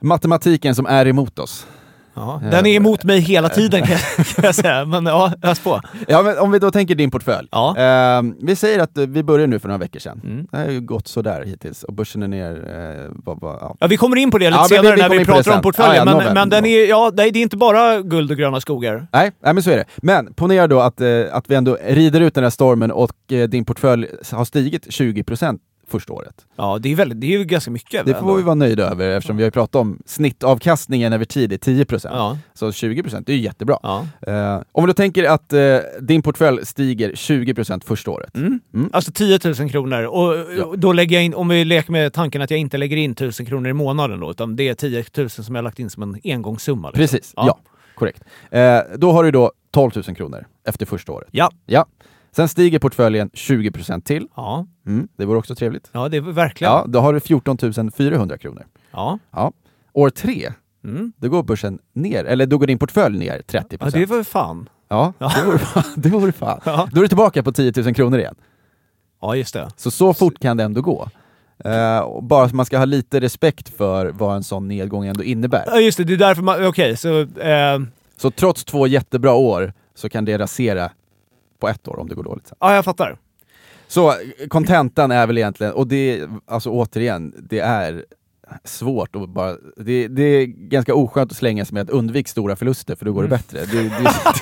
Matematiken som är emot oss. Ja. Den är emot mig hela tiden [LAUGHS] kan jag, säga. Men ja, ös på. Ja, men om vi då tänker din portfölj. Ja. Ehm, vi säger att eh, vi börjar nu för några veckor sedan. Mm. Det har ju gått sådär hittills och börsen är ner... Eh, vad, vad, ja. Ja, vi kommer in på det lite Ja, men vi- senare vi när vi pratar om portföljen. Ja, ja, men men den är, ja, nej, det är inte bara guld och gröna skogar. Nej, nej, men så är det. Men ponera då att, eh, att vi ändå rider ut den här stormen och eh, din portfölj har stigit 20% första året. Ja, det är, väldigt, det är ju ganska mycket. Det får ändå. vi vara nöjda över eftersom vi har pratat om snittavkastningen över tid är 10%. Ja. Så 20% det är ju jättebra. Ja. Eh, om då tänker att eh, din portfölj stiger 20% första året. Mm. Mm. Alltså 10 000 kronor. Och Ja. då lägger jag in, om vi leker med tanken att jag inte lägger in 1000 kronor i månaden då, utan det är 10 000 som jag lagt in som en engångssumma. liksom. Precis, ja. korrekt. Eh, då har du då 12 000 kronor efter första året. Ja. Ja. Sen stiger portföljen 20% till. Ja. Mm, det vore också trevligt. ja, det är verkligen. Ja, då har du 14 400 kronor. Ja. Ja. År tre, Mm. då går börsen ner, eller då går din portfölj ner 30%. ja, det var ju fan. Ja, det vore fan. [LAUGHS] Det vore fan. Ja. Då är du tillbaka på 10 000 kronor igen. Ja, just det. Så så fort kan det ändå gå. Och bara så man ska ha lite respekt för vad en sån nedgång ändå innebär. Ja, just det. Det är därför man... Okej, så... Eh, Så trots två jättebra år så kan det rasera på ett år om det går dåligt. sen. ja, jag fattar. Så kontentan är väl egentligen, och det, alltså återigen, det är svårt att bara, det, det är ganska oskönt att slänga sig med att undvika stora förluster för då går det Mm. bättre. Det, det,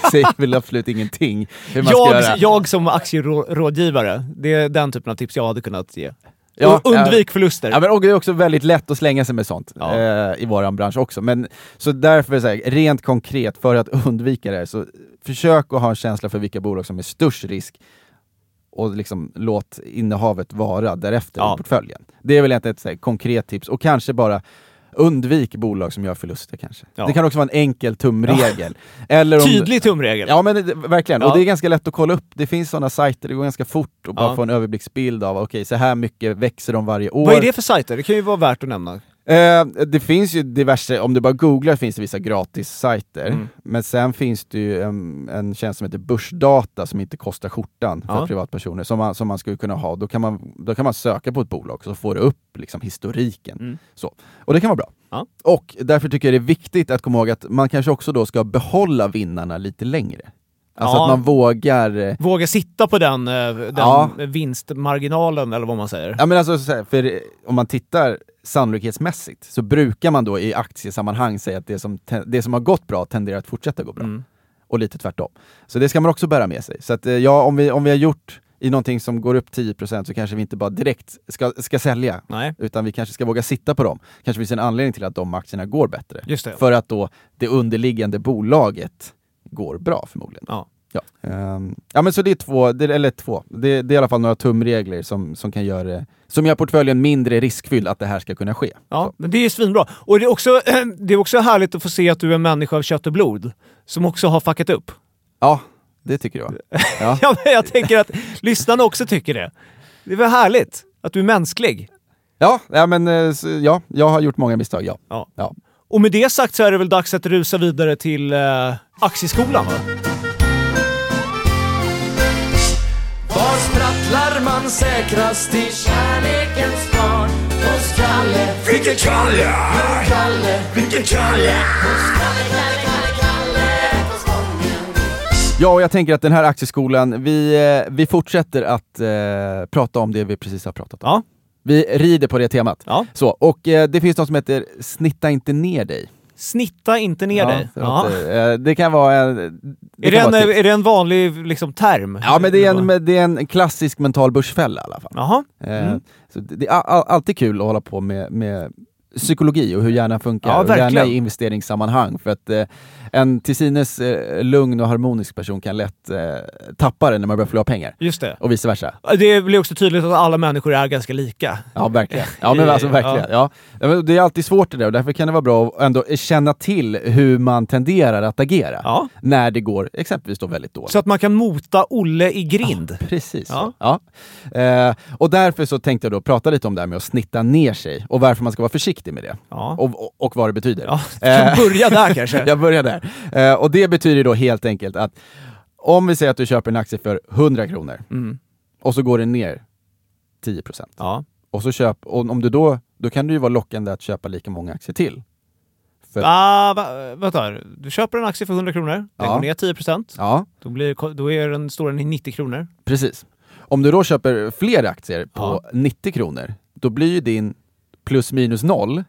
det säger [LAUGHS] väl absolut ingenting hur man Jag, jag som aktierådgivare, det är den typen av tips jag hade kunnat ge. Ja, Och undvik förluster. Ja, men och det är också väldigt lätt att slänga sig med sånt Ja. eh, i våran bransch också. Men, så därför, så här, rent konkret, för att undvika det här, så försök att ha en känsla för vilka bolag som är störst risk och liksom låt innehavet vara därefter Ja. i portföljen. Det är väl ett så här, konkret tips, och kanske bara undvik bolag som gör förluster kanske. Ja. Det kan också vara en enkel tumregel. Eller om, Tydlig tumregel. Ja men det, verkligen, och det är ganska lätt att kolla upp. Det finns sådana sajter, det går ganska fort att bara få en överblicksbild av okej, så här mycket växer de varje år. Vad är det för sajter? Det kan ju vara värt att nämna. Eh, det finns ju diverse, om du bara googlar finns det vissa gratis-sajter. Mm. Men sen finns det ju en, en tjänst som heter Börsdata som inte kostar skjortan för Ja. privatpersoner, som man, som man skulle kunna ha. Då kan man, då kan man söka på ett bolag så får du upp liksom, historiken. Mm. Så. Och det kan vara bra. Ja. Och därför tycker jag det är viktigt att komma ihåg att man kanske också då ska behålla vinnarna lite längre. Alltså Ja. att man vågar eh, Våga sitta på den, eh, den Ja. vinstmarginalen eller vad man säger. Ja men alltså, för om man tittar sannolikhetsmässigt så brukar man då i aktiesammanhang säga att det som, det som har gått bra tenderar att fortsätta gå bra. Mm. Och lite tvärtom. Så det ska man också bära med sig. Så att eh, ja, om vi, om vi har gjort i någonting som går upp 10% så kanske vi inte bara direkt ska, ska sälja. Nej. Utan vi kanske ska våga sitta på dem. Kanske finns en anledning till att de aktierna går bättre. För att då det underliggande bolaget går bra förmodligen. Ja. Ja. Ehm, ja men så det är två, det, eller två, det, det är i alla fall några tumregler som, som kan göra som gör portföljen mindre riskfylld att det här ska kunna ske. Ja, men det är svinbra. Och det är, också, [CLEARS THROAT] det är också härligt att få se att du är en människa av kött och blod, som också har fuckat upp. Ja, det tycker jag. [LAUGHS] Ja. Ja, men jag tänker att lyssnarna också tycker det. Det är väl härligt att du är mänsklig. Ja, ja men eh, ja, jag har gjort många misstag, ja. Ja. ja. Och med det sagt så är det väl dags att rusa vidare till eh, Aktieskolan va? Var sprattlar man säkrast i kärlekens barn? Hos Kalle. Vilken Kalle? Kalle. Vilken Kalle? Hos Kalle, Kalle, Kalle, Kalle på Spången. Ja, och jag tänker att den här aktieskolan, vi, eh, vi fortsätter att eh, prata om det vi precis har pratat om. Ja. Vi rider på det temat. Ja. Så, och eh, det finns något som heter Snitta inte ner dig. Snitta inte ner Ja, dig. det, Ja. låter, eh, det kan vara en... Är, det en, tips. är det en vanlig liksom, term? Ja, men det är en, det är en klassisk mental börsfälla i alla fall. Jaha. Eh, Mm. så det, det är alltid kul att hålla på med, med psykologi och hur hjärnan funkar. Ja, och gärna i investeringssammanhang. För att eh, en till synes eh, lugn och harmonisk person kan lätt eh, tappa det när man börjar förlora pengar. Just det. Och vice versa. Det blir också tydligt att alla människor är ganska lika. Ja, verkligen. Ja, men alltså [LAUGHS] verkligen. Ja. Ja. Ja, Det är alltid svårt det där och därför kan det vara bra att ändå känna till hur man tenderar att agera. Ja. När det går exempelvis då väldigt dåligt. Så att man kan mota Olle i grind. Precis. Ja. Ja. Eh, och därför så tänkte jag då prata lite om det här med att snitta ner sig och varför man ska vara försiktig med det. Ja. Och, och, och vad det betyder. Ja, [LAUGHS] kan börja där [LAUGHS] kanske. jag börjar där. Eh, och det betyder då helt enkelt att om vi säger att du köper en aktie för 100 kronor Mm. och så går den ner 10 Ja. Och så köp, och om du då, då kan det ju vara lockande att köpa lika många aktier till. För, Ah, va, vänta, du köper en aktie för 100 kronor, den Ja. går ner 10 ja, då, blir, då är den, står den i 90 kronor. precis. Om du då köper fler aktier på Ja. 90 kronor, då blir ju din plus minus noll,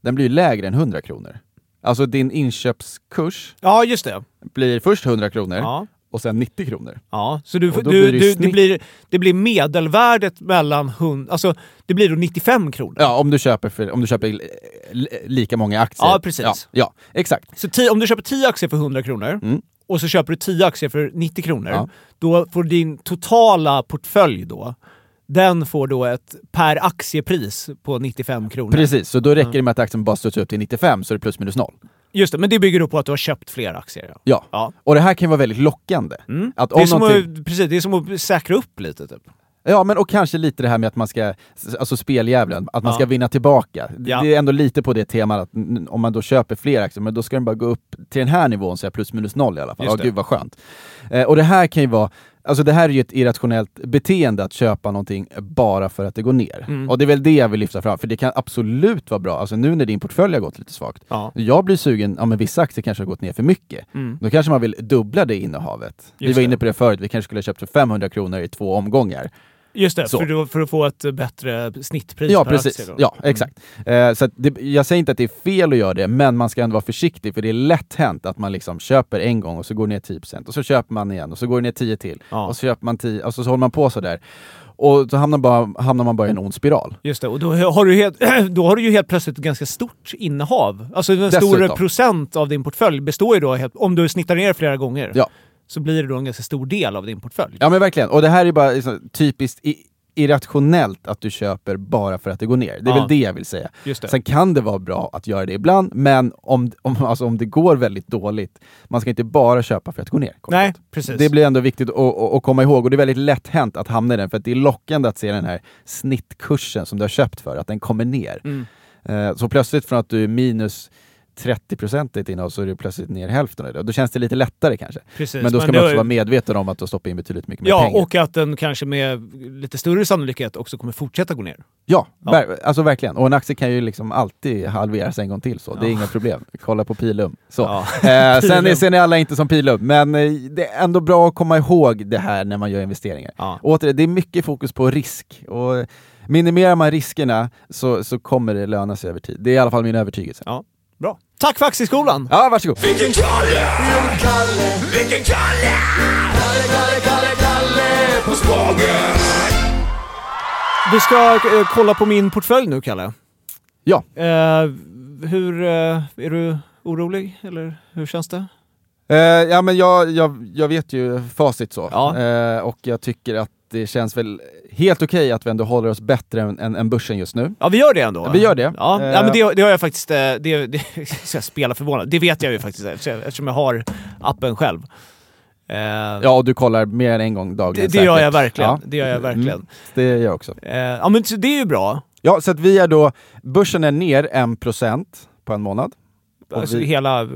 den blir lägre än 100 kronor. Alltså din inköpskurs Ja, just det. blir först 100 kronor Ja. och sen 90 kronor. Ja, så du, Och då du, blir det du, det, snitt- blir, det blir medelvärdet mellan 100, alltså det blir då 95 kronor. Ja, om du köper, för, om du köper li- li- lika många aktier. Ja, precis. Ja, ja exakt. Så ti, om du köper 10 aktier för 100 kronor Mm. och så köper du 10 aktier för 90 kronor, Ja. då får din totala portfölj då, den får då ett per aktiepris på 95 kronor. Precis, så då räcker det med att aktien bara studsar upp till 95 så är det plus minus noll. Just det, men det bygger då på att du har köpt fler aktier. Ja. Ja. Ja. Och det här kan ju vara väldigt lockande. Mm. Att Det, är om som någonting- att, precis, det är som att säkra upp lite. Typ. Ja, men och kanske lite det här med att man ska, alltså speldjävulen, att man Ja. ska vinna tillbaka. Ja. Det är ändå lite på det temat att om man då köper fler aktier, men då ska den bara gå upp till den här nivån, så plus minus noll i alla fall. Ja, gud vad skönt. Eh, och det här kan ju vara, alltså det här är ju ett irrationellt beteende att köpa någonting bara för att det går ner. Mm. Och det är väl det jag vill lyfta fram, för det kan absolut vara bra, alltså nu när din portfölj har gått lite svagt. Ja. Jag blir sugen, ja men vissa aktier kanske har gått ner för mycket. Mm. Då kanske man vill dubbla det innehavet. vi Just var det. inne på det förut, vi kanske skulle ha köpt för 500 kronor i två omgångar. Just det, för, för att få ett bättre snittpris Ja, per precis. aktie. Då. Ja, exakt. Eh, så det, jag säger inte att det är fel att göra det, men man ska ändå vara försiktig, för det är lätt hänt att man liksom köper en gång och så går det ner 10% och så köper man igen och så går det ner 10 till Ja. och så köper man 10 och så, så håller man på sådär. Och så hamnar, bara, hamnar man bara i en ond spiral. Just det, och då har, du helt, [CLEARS THROAT] då har du ju helt plötsligt ett ganska stort innehav. Alltså en stor procent av din portfölj består ju då, helt, om du snittar ner flera gånger, Ja. Så blir det då en ganska stor del av din portfölj. Ja men verkligen, och det här är bara liksom, typiskt irrationellt att du köper bara för att det går ner. Det är Ja. väl det jag vill säga. Just det. Sen kan det vara bra att göra det ibland, men om, om, alltså om det går väldigt dåligt, man ska inte bara köpa för att gå ner. kort Nej, precis. Det blir ändå viktigt att, att, komma ihåg och det är väldigt lätt hänt att hamna i den för att det är lockande att se den här snittkursen som du har köpt för, att den kommer ner. Mm. Eh, så plötsligt från att du är minus 30% i ditt innehav så är du plötsligt ner hälften av det. Då känns det lite lättare kanske. Precis, men då ska men man det också är- vara medveten om att du har stoppat in betydligt mycket mer Ja, pengar. och att den kanske med lite större sannolikhet också kommer fortsätta gå ner. Ja, Ja. Ver alltså verkligen. Och en aktie kan ju liksom alltid halveras en gång till så. Det är Ja. inga problem. Kolla på Pilum. Så. Ja. [LAUGHS] Eh, [LAUGHS] sen, är, sen är alla inte som Pilum, men eh, det är ändå bra att komma ihåg det här när man gör investeringar. Ja. Återigen, det är mycket fokus på risk. Och minimerar man riskerna så, så kommer det löna sig över tid. Det är i alla fall min övertygelse. Ja, bra. Tack för Aktieskolan! Ja, varsågod! Vilken Kalle! Kalle! Vilken Kalle! Kalle, Kalle, Kalle, Kalle på Spången! Vi ska eh, kolla på min portfölj nu, Kalle. Ja. Eh, hur, eh, är du orolig, eller hur känns det? Eh, ja, men jag, jag, jag vet ju facit så. Ja. Eh, och jag tycker att det känns väl helt okej att vi ändå håller oss bättre än, än, än börsen just nu. Ja, vi gör det ändå. Vi gör det. Ja, Eh, ja men det, det har jag faktiskt... eh, Det, det, [LAUGHS] så jag spelar förvånad. Det vet jag ju faktiskt eftersom jag- har appen själv. Eh, Ja, och du kollar mer än en gång dagligen det, det gör jag verkligen. Ja. Det gör jag verkligen. Mm, det gör jag också. Eh, ja, men så det är ju bra. Ja, så att vi är då, börsen är ner 1% på en månad. Alltså vi- hela, hela,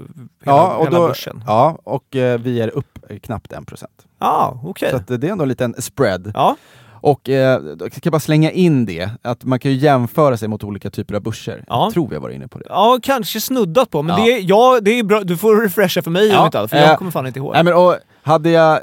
ja, och hela då, börsen. Ja, och eh, vi är upp eh, knappt 1%. Ah, okej. Så att, det är ändå en liten spread. Ja. Och eh, ska jag bara slänga in det, att man kan ju jämföra sig mot olika typer av börser. Ja. Jag tror vi har varit inne på det. Ja, kanske snuddat på, men Ja. det, är, ja, det är bra. Du får refresha för mig om inte för jag eh, kommer fan inte ihåg. Nej, men, och hade jag,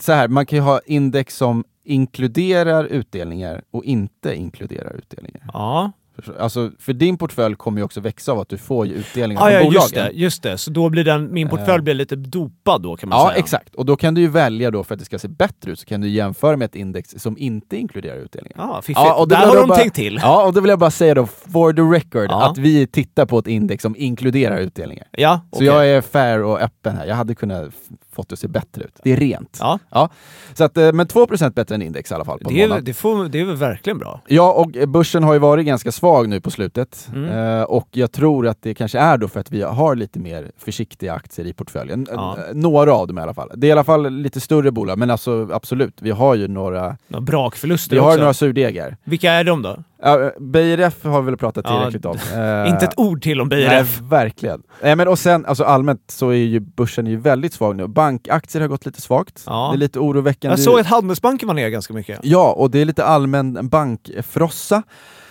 så här, man kan ju ha index som inkluderar utdelningar och inte inkluderar utdelningar. Ja. Alltså, för din portfölj kommer ju också växa av att du får utdelningar Ah, från ja, bolagen. just det, just det. Så då blir den, min portfölj Eh. blir lite dopad då kan man Ja, säga. exakt. Och då kan du ju välja då för att det ska se bättre ut, så kan du jämföra med ett index som inte inkluderar utdelningar. Ja, fiffigt. Ja, och Där har de bara- tänkt till. Ja, och då vill jag bara säga då, for the record, Ja. att vi tittar på ett index som inkluderar utdelningar. Ja, Så okej. jag är fair och öppen här. Jag hade kunnat fått det att se bättre ut. Det är rent. Ja. Så att, eh, men 2% bättre än index i alla fall Det är, det, får, det är väl verkligen bra. Ja, och eh, börsen har ju varit ganska svag nu på slutet. Mm. Eh, och jag tror att det kanske är då för att vi har lite mer försiktiga aktier i portföljen. Ja. Eh, Några av dem i alla fall. Det är i alla fall lite större bolag, men alltså absolut, vi har ju några, Några brakförluster vi har också. några surdegar. Vilka är de då? Ja, BRF har vi väl pratat Ja, tillräckligt om. Eh, Inte ett ord till om BRF. Nej, verkligen. Nej, men och sen, alltså allmänt så är ju börsen ju väldigt svag nu. Bankaktier har gått lite svagt. Ja. Det är lite oroväckande. Jag såg att Handelsbanken var ner ganska mycket. Ja, och det är lite allmän bankfrossa.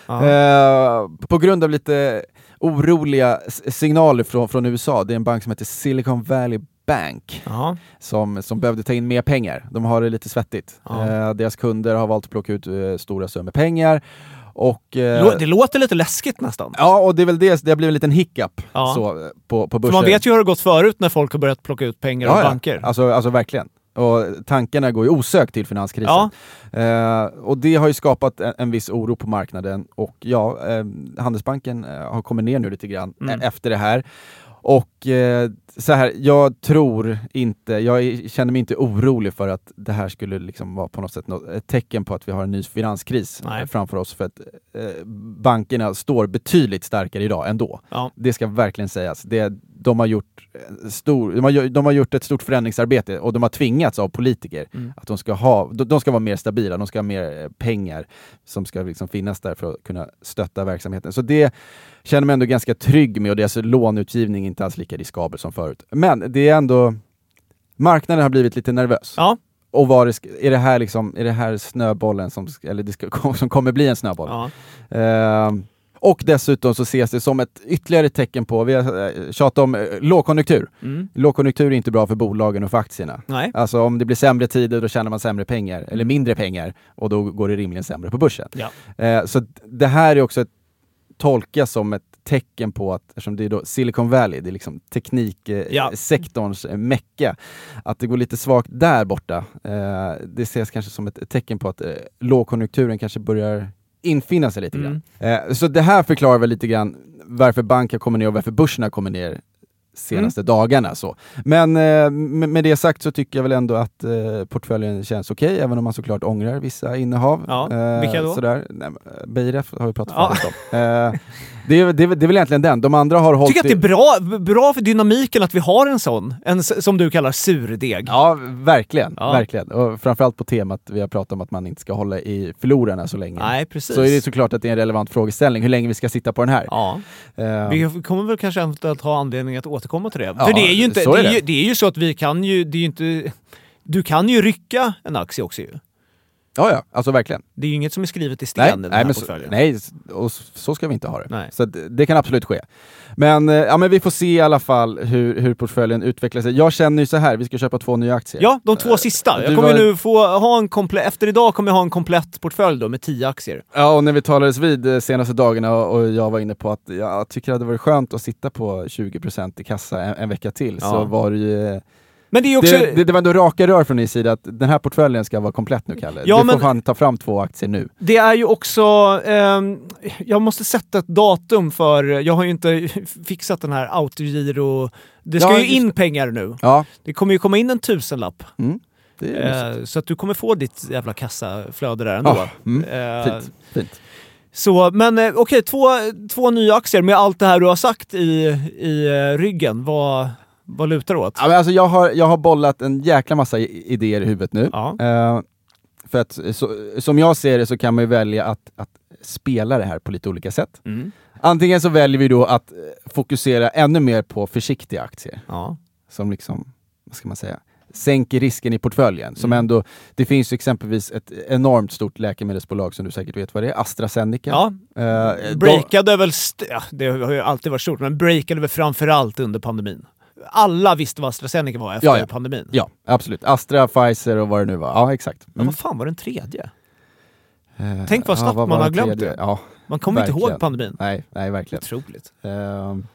Ja. Eh, på grund av lite oroliga signaler från, från USA. Det är en bank som heter Silicon Valley Bank Ja. som, som behövde ta in mer pengar. De har det lite svettigt. Ja. Eh, deras kunder har valt att plocka ut eh, stora summor pengar. Och, eh, Det låter lite läskigt nästan. Ja, och det är väl det, det har blivit en liten hiccup Ja. så, på, på För börsen. man vet ju hur det gått förut när folk har börjat plocka ut pengar ur banker. Alltså, alltså verkligen. Och tankarna går ju osökt till finanskrisen. Eh, och det har ju skapat en, en viss oro på marknaden och ja, eh, Handelsbanken eh, har kommit ner nu lite grann Mm. eh, efter det här. Och eh, så här, jag tror inte, jag känner mig inte orolig för att det här skulle liksom vara på något sätt något, ett tecken på att vi har en ny finanskris Nej. eh, framför oss. För att eh, bankerna står betydligt starkare idag ändå. Ja. Det ska verkligen sägas. Det, de, har gjort en stor, de, har, de har gjort ett stort förändringsarbete och de har tvingats av politiker Mm. att de ska, ha, de, de ska vara mer stabila, de ska ha mer eh, pengar som ska liksom finnas där för att kunna stötta verksamheten. Så det känner mig ändå ganska trygg med och deras låneutgivning är inte alls lika riskabel som förut. Men det är ändå, marknaden har blivit lite nervös. Ja. Och var det, är, det här liksom, är det här snöbollen som, eller det ska, [LAUGHS] som kommer bli en snöboll? Ja. Ehm, och dessutom så ses det som ett ytterligare tecken på, vi har eh, tjatat om eh, lågkonjunktur. Mm. Lågkonjunktur är inte bra för bolagen och för aktierna. Nej. Alltså om det blir sämre tider då tjänar man sämre pengar, eller mindre pengar, och då går det rimligen sämre på börsen. Ja. Eh, så det här är också ett, tolkas som ett tecken på att, eftersom det är då Silicon Valley, det är liksom Ja. tekniksektorns eh, mecka, att det går lite svagt där borta. Eh, det ses kanske som ett tecken på att eh, lågkonjunkturen kanske börjar infinna sig lite Mm. grann. Eh, så det här förklarar väl lite grann varför banken kommer ner och varför börserna kommer ner senaste dagarna. Så. Men eh, med, det sagt så tycker jag väl ändå att eh, portföljen känns okej, även om man såklart ångrar vissa innehav. Ja, Eh, vilka då? Sådär. Nej, Beiref har vi pratat Ja. färdigt om. Eh, det, är, det, är, det är väl egentligen den. De andra har hållit... tycker att det är bra, bra för dynamiken att vi har en sån, en som du kallar surdeg. Ja, verkligen. Ja. verkligen. Och framförallt på temat vi har pratat om att man inte ska hålla i förlorarna så länge. Nej, precis. Så är det såklart att det är en relevant frågeställning, hur länge vi ska sitta på den här. Ja. Eh, Vi kommer väl kanske eventuellt ha anledning att återkomma till det. Ja, För det är ju inte, det är, det. ju, det är ju så att vi kan ju, det är ju inte... Du kan ju rycka en aktie också ju. Ja, ja, alltså verkligen. Det är ju inget som är skrivet i sten Nej, i den nej, här så, nej, och så ska vi inte ha det. Nej. Så det, det kan absolut ske. Men, eh, ja, men vi får se i alla fall hur, hur portföljen utvecklar sig. Jag känner ju så här, vi ska köpa två nya aktier. Ja, de två sista. du Jag kommer var- nu få ha en komplett, efter idag kommer jag ha en komplett portfölj då med tio aktier. Ja, och när vi talades vid de senaste dagarna och och jag var inne på att jag tycker det hade varit skönt att sitta på 20% i kassa en, en vecka till, Ja. så var det ju... Men det är också... Det, det, det var ändå raka rör från din sida att den här portföljen ska vara komplett nu, Kalle. Ja, du får men- fan ta fram två aktier nu. Det är ju också, ehm, jag måste sätta ett datum för, jag har ju inte [LAUGHS] fixat den här autogiro, det ska Ja, ju just in pengar nu. Ja, Det kommer ju komma in en tusenlapp. mm, Eh, så att du kommer få ditt jävla kassaflöde där ändå. Ja, mm, Eh, fint. fint. Så, men eh, okej, två, två nya aktier med allt det här du har sagt i, i eh, ryggen. Vad, vad lutar det åt? Ja, men alltså jag, har, jag har bollat en jäkla massa idéer i huvudet nu. Ja. Eh, för att så, som jag ser det så kan man ju välja att, att spela det här på lite olika sätt. Mm. Antingen så väljer vi då att eh, fokusera ännu mer på försiktiga aktier. Ja. Som liksom, vad ska man säga, sänker risken i portföljen. Som Mm. ändå, det finns exempelvis ett enormt stort läkemedelsbolag som du säkert vet vad det är, AstraZeneca. Ja, de- breakade väl, st- ja, det har ju alltid varit stort, men breakade väl framförallt under pandemin. Alla visste vad AstraZeneca var efter Ja, ja. pandemin. Ja, absolut. Astra, Pfizer och vad det nu var. Ja, exakt. Men Mm. vad fan var den tredje? Eh, Tänk vad snabbt vad man har glömt det. Ja, Man kommer inte verkligen. ihåg pandemin. Nej, nej verkligen. Otroligt. Ehm,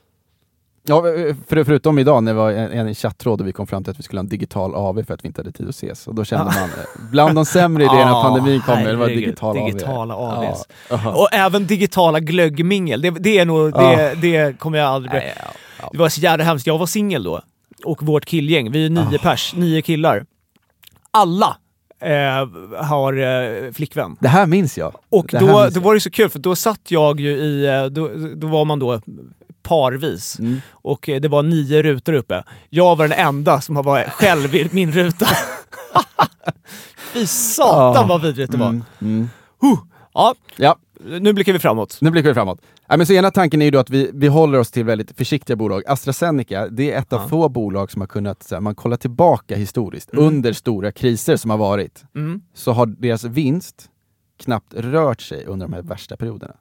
ja, för, förutom idag när det var en, en chattråd och vi kom fram till att vi skulle ha en digital AV för att vi inte hade tid att ses. Och då kände Ja. man, eh, bland de sämre idéerna [LAUGHS] Ja, pandemin kom, det var digital AV. Digitala AVs. Ja. Och även digitala glöggmingel. Det, det är nog, det, det kommer jag aldrig. Nej, ja, ja. Det var så jävla hemskt. Jag var singel då. Och vårt killgäng, vi är nio pers, nio killar. Alla eh, har eh, flickvän. Det här minns jag. Och Det då, då var det så kul, för då satt jag ju i, eh, då, då var man då parvis. Mm. Och eh, det var nio rutor uppe. Jag var den enda som var själv i min ruta. [LAUGHS] Fy satan Ja. vad vidrigt det var. Mm, mm. Huh. Ja, Ja, nu blickar vi framåt. nu blickar vi framåt. Ja, men så ena tanken är ju då att vi, vi håller oss till väldigt försiktiga bolag. AstraZeneca, det är ett av Ja. få bolag som har kunnat, så här, man kollar tillbaka historiskt, Mm. under stora kriser som har varit, Mm. så har deras vinst knappt rört sig under de här värsta perioderna.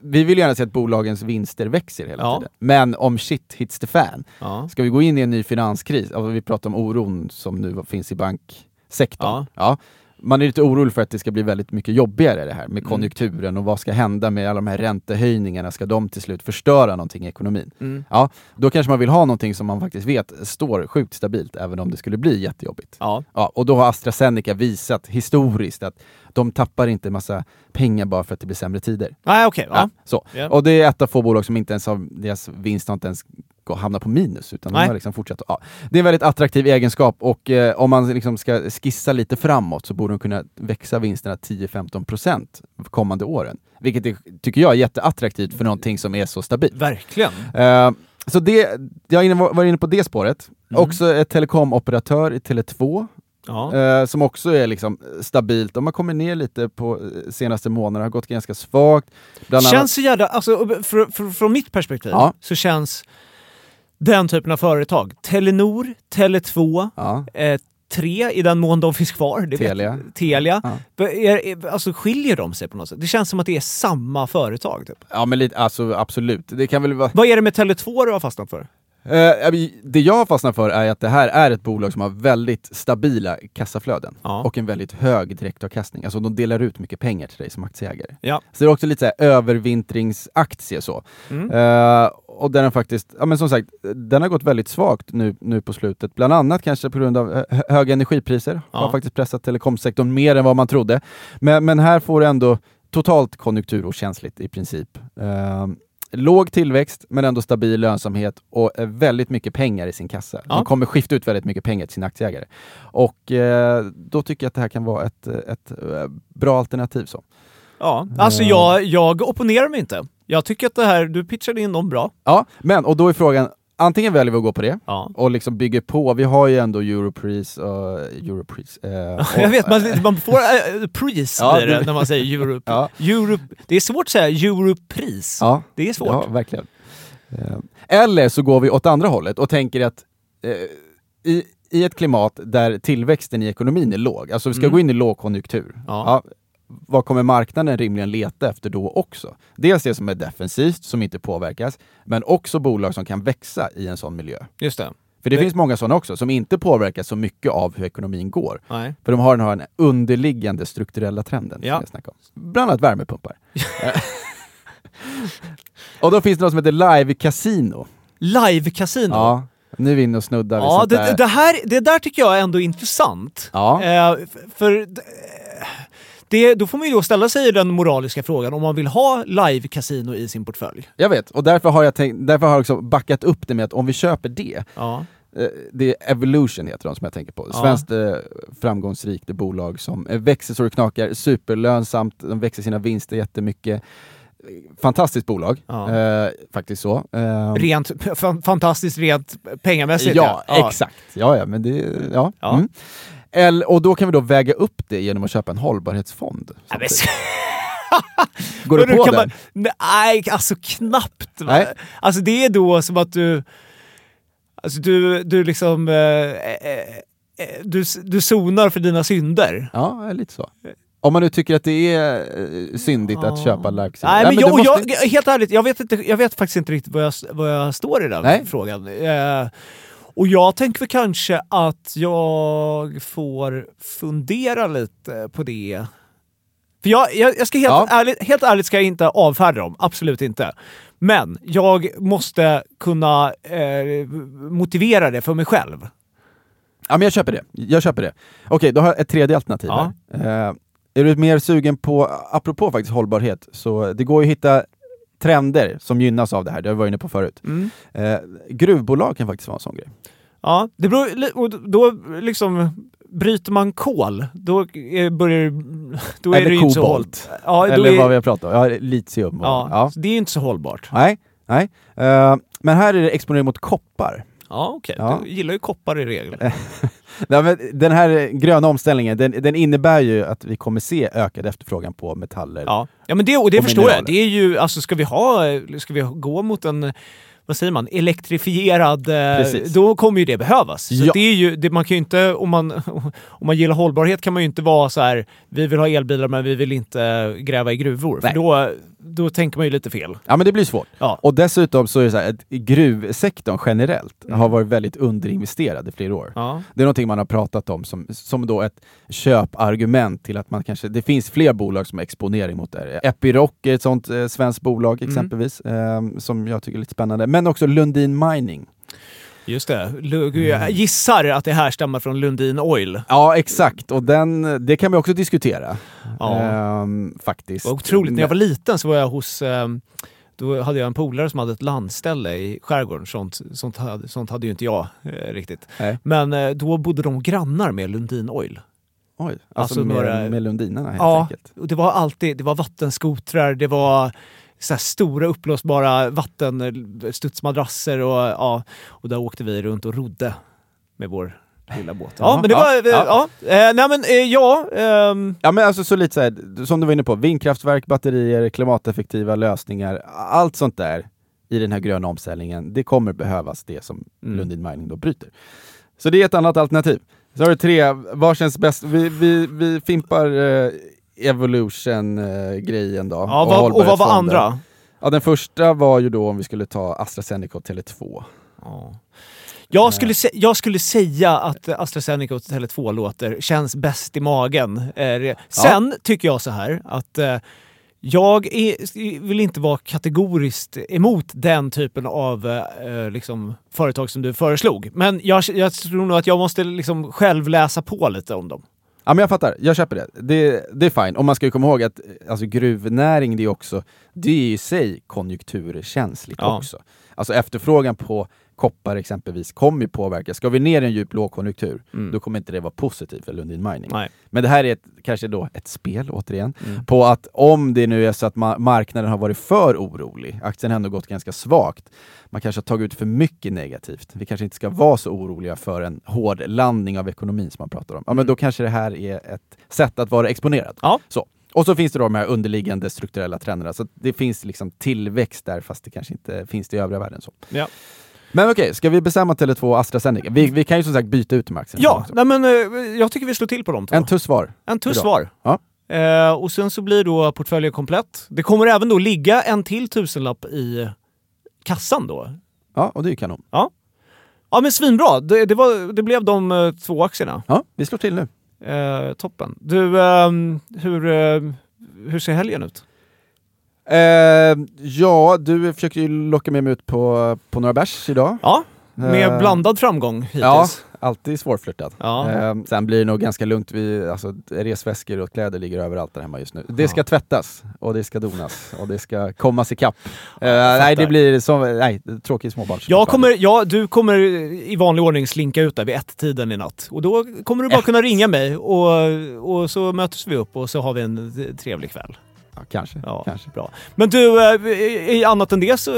Vi vill gärna se att bolagens vinster växer hela Ja. tiden. Men om shit hits the fan, Ja. ska vi gå in i en ny finanskris, alltså vi pratar om oron som nu finns i banksektorn. Ja. Man är lite orolig för att det ska bli väldigt mycket jobbigare det här med Mm. konjunkturen och vad ska hända med alla de här räntehöjningarna, ska de till slut förstöra någonting i ekonomin? Mm. Ja, då kanske man vill ha någonting som man faktiskt vet står sjukt stabilt även om det skulle bli jättejobbigt. Ja. Ja, och då har AstraZeneca visat historiskt att de tappar inte massa pengar bara för att det blir sämre tider. Nej, okej. ja. Ja, så. Ja. Och det är ett av få bolag som inte ens har, deras vinst har inte ens gå- hamna på minus, utan Nej. de har liksom fortsatt. Ja. Det är en väldigt attraktiv egenskap och eh, om man liksom ska skissa lite framåt så borde de kunna växa vinsterna 10-15% kommande åren. Vilket är, tycker jag är jätteattraktivt för någonting som är så stabilt. Verkligen. Eh, så det, jag var inne på det spåret. Mm. Också ett telekomoperatör i Tele2 Ja. eh, som också är liksom stabilt. De har kommit ner lite på eh, senaste månaderna, har gått ganska svagt. Bland Känns så jävla, alltså, för, för, från mitt perspektiv Ja. så känns den typen av företag, Telenor, Tele2, Ja. eh, tre i den mån de finns kvar. Det vet- Telia. Telia. Ja. Är, alltså skiljer de sig på något sätt? Det känns som att det är samma företag. Typ. Ja men lite, alltså absolut. Det kan väl vara... Vad är det med Tele2 du har fastnat för? Eh, det jag har fastnat för är att det här är ett bolag som har väldigt stabila kassaflöden Ja. och en väldigt hög direktavkastning. Alltså de delar ut mycket pengar till dig som aktieägare. Ja. Så det är också lite så här övervintringsaktie så. Mm. Eh, och den har faktiskt, ja men som sagt, den har gått väldigt svagt nu, nu på slutet. Bland annat kanske på grund av hö- höga energipriser. Ja. Har faktiskt pressat telekomsektorn mer än vad man trodde. Men, men här får du ändå totalt konjunkturokänsligt i princip. Eh, låg tillväxt men ändå stabil lönsamhet och eh, väldigt mycket pengar i sin kassa. Ja. De kommer skifta ut väldigt mycket pengar till sina aktieägare. Och eh, då tycker jag att det här kan vara ett, ett, eh, bra alternativ. Så. Ja, alltså Eh. jag, jag opponerar mig inte. Jag tycker att det här, du pitchade in dem bra. Ja, men och då är frågan, antingen väljer vi att gå på det Ja. och liksom bygger på. Vi har ju ändå Europris och Europris. Eh, [LAUGHS] jag och- vet, man, man får äh, pris Ja, det när man säger [LAUGHS] Europe. Ja. Europe. Det är svårt att säga Europris. Ja, Det är svårt. Ja, verkligen. Eh, Eller så går vi åt andra hållet och tänker att eh, i, i ett klimat där tillväxten i ekonomin är låg, alltså vi ska Mm. gå in i lågkonjunktur, Ja. Vad kommer marknaden rimligen leta efter då också? Dels det som är defensivt, som inte påverkas, men också bolag som kan växa i en sån miljö. Just det. För det Det- finns många sådana också, som inte påverkas så mycket av hur ekonomin går. Nej. För de har den här underliggande strukturella trenden Ja. som jag om. Bland annat värmepumpar. [LAUGHS] och då finns det något som heter live casino. Live-casino. Ja, nu är vi inne och snuddar Ja, sånt det, där. det, här, det där tycker jag är ändå intressant. Ja. Eh, för d- det, då får man ju då ställa sig den moraliska frågan om man vill ha live-casino i sin portfölj. Jag vet, och därför har jag, tänkt, därför har jag också backat upp det med att om vi köper det, Ja. eh, det är Evolution heter de som jag tänker på. Ja. Svenskt eh, framgångsrikt bolag som eh, växer så det knakar, superlönsamt, de växer sina vinster jättemycket. Fantastiskt bolag, Ja. eh, faktiskt så. Eh, Rent, [LAUGHS] fa- fantastiskt rent pengamässigt. Ja, exakt. Ja, ja, men det, ja. Ja. Mm. Eller, och då kan vi då väga upp det genom att köpa en hållbarhetsfond. Men-. [LAUGHS] Går du på kan den? Man, nej, alltså knappt. va? Nej. Alltså det är då som att du... Alltså du, du liksom... Eh, eh, eh, du, du sonar för dina synder. Ja, lite så. Om man nu tycker att det är eh, syndigt att Ja. köpa live Nej, men, du jag, måste- jag, helt ärligt, jag vet, inte, jag vet faktiskt inte riktigt var jag, var jag står i den Nej. frågan. Eh, och jag tänker väl kanske att jag får fundera lite på det. För jag, jag, jag ska helt, Ja. ärligt, helt ärligt ska jag inte avfärda dem, absolut inte. Men jag måste kunna eh, motivera det för mig själv. Ja, men jag köper det. Jag köper det. Okej, då har jag ett tredje alternativ Ja. här. Eh, är du mer sugen på, apropå faktiskt hållbarhet, så det går ju att hitta trender som gynnas av det här, det har vi varit inne på förut. Mm. Eh, gruvbolag kan faktiskt vara en sån grej. Ja, det beror, och då liksom bryter man kol, då är, börjar då är Eller det ju inte så Ja, Eller är, vad vi har pratat om. Ja, litium. ja, ja. det är inte så hållbart. Nej, nej. Eh, men här är det exponering mot koppar. Ja, okej. Ja. Du gillar ju koppar i regel. [LAUGHS] Nej, men den här gröna omställningen, den, den innebär ju att vi kommer se ökad efterfrågan på metaller. Ja, ja men det, och det Och förstår mineraler. jag. Det är ju, alltså ska vi ha, ska vi gå mot en vad säger man, elektrifierad, eh, Precis. då kommer ju det behövas. Så Ja. det är ju, det, man kan ju inte, om man, [LAUGHS] om man gillar hållbarhet kan man ju inte vara så här, vi vill ha elbilar men vi vill inte gräva i gruvor. För då, då tänker man ju lite fel. Ja men det blir svårt. Ja. Och dessutom så är det så här att gruvsektorn generellt har varit väldigt underinvesterad i flera år. Ja. Det är någonting man har pratat om som, som då ett köpargument till att man kanske, det finns fler bolag som har exponering mot det. Epiroc är ett sånt eh, svenskt bolag Mm. exempelvis, eh, som jag tycker är lite spännande. Men också Lundin Mining. Just det. Jag gissar att det härstammar från Lundin Oil. Ja exakt, och den, det kan vi också diskutera. Ja. Ehm, faktiskt. Otroligt. När jag var liten så var jag hos ehm, då hade jag en polare som hade ett landställe i skärgården. Sånt, sånt, hade, sånt hade ju inte jag eh, riktigt. Nej. Men eh, då bodde de grannar med Lundin Oil. Oj, alltså, Alltså med, några- med Lundinarna helt ja, enkelt. och det var alltid det var vattenskotrar, det var så stora uppblåsbara vattenstudsmadrasser och, ja, och där åkte vi runt och rodde med vår lilla båt. Ja, men det ja, var... eh, ja. Ja, eh, nej men eh, ja... ehm, Ja men alltså så lite så här, som du var inne på, vindkraftverk, batterier, klimateffektiva lösningar, allt sånt där i den här gröna omställningen, det kommer behövas det som Mm. Lundin Mining då bryter. Så det är ett annat alternativ. Så har du tre, vad känns bäst? Vi, vi, vi fimpar eh, Evolution-grejen då. ja, vad, och vad var andra? Ja, den första var ju då om vi skulle ta AstraZeneca och Tele2. Ja. Jag skulle, sä- jag skulle säga att AstraZeneca och Tele2 låter känns bäst i magen. Eh, Sen tycker jag så här att eh, jag är, vill inte vara kategoriskt emot den typen av eh, liksom, företag som du föreslog. Men jag, jag tror nog att jag måste liksom själv läsa på lite om dem. Ja men jag fattar, jag köper det. Det, det är fine. Och man ska ju komma ihåg att eh, alltså, gruvnäring, det är också, det är i sig konjunkturkänsligt Ja. också. Alltså efterfrågan på koppar exempelvis kommer ju påverka. Ska vi ner i en djup lågkonjunktur, Mm. då kommer inte det vara positivt för Lundin Mining. Nej. Men det här är ett, kanske då ett spel, återigen, Mm. på att om det nu är så att ma- marknaden har varit för orolig, aktien har ändå gått ganska svagt, man kanske har tagit ut för mycket negativt. Vi kanske inte ska vara så oroliga för en hård landning av ekonomin som man pratar om. Ja, men då kanske det här är ett sätt att vara exponerad. Ja. Så. Och så finns det då de här underliggande strukturella trenderna, så det finns liksom tillväxt där fast det kanske inte finns det i övriga världen. Så. Ja. Men okej, ska vi bestämma Tele2 och AstraZeneca? Vi, vi kan ju som sagt byta ut de aktierna Ja, nej men, eh, jag tycker vi slår till på de två. En tuss var. En tuss var. Ja. Eh, och sen så blir då portföljen komplett. Det kommer även då ligga en till tusenlapp i kassan då. ja, och det är ju kanon. Ja, ja men svinbra. Det, det, var, det blev de eh, två aktierna. Ja, vi slår till nu. Eh, toppen. Du, ehm, hur, eh, hur ser helgen ut? Eh, ja, du försöker ju locka med mig ut på, på några bärs idag. Ja, med Eh, blandad framgång hittills. Ja, alltid svårflörtat. Ja. Eh, sen blir det nog ganska lugnt. Vi, alltså, resväskor och kläder ligger överallt där hemma just nu. Det ska tvättas och det ska donas och det ska kommas ikapp. Eh, nej, det blir som, nej, tråkig småbarns. Jag kommer, ja, du kommer i vanlig ordning slinka ut där vid ett-tiden i natt. Och då kommer du bara kunna ringa mig och, och så möts vi upp och så har vi en trevlig kväll. Ja, kanske. Ja, kanske. Bra. Men du, eh, i, i annat än det så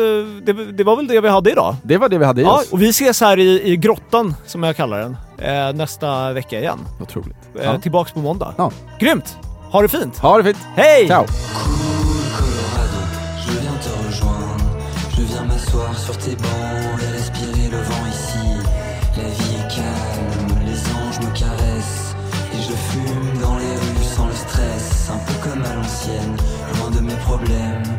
det, det var väl det vi hade idag? Det var det vi hade i Ja, oss. och vi ses här i, i grottan, som jag kallar den, eh, nästa vecka igen. Otroligt. Eh, Ja. Tillbaks på måndag. Ja. Grymt! Ha det fint! Ha det fint! Hej! Ciao! Colorado, je viens te rejoindre. Je viens m'asseoir sur tes bancs et respirer le vent ici. La vie est calme, les anges me caressent. Et je fume dans les rues sans le stress. Un peu comme à l'ancienne, problème.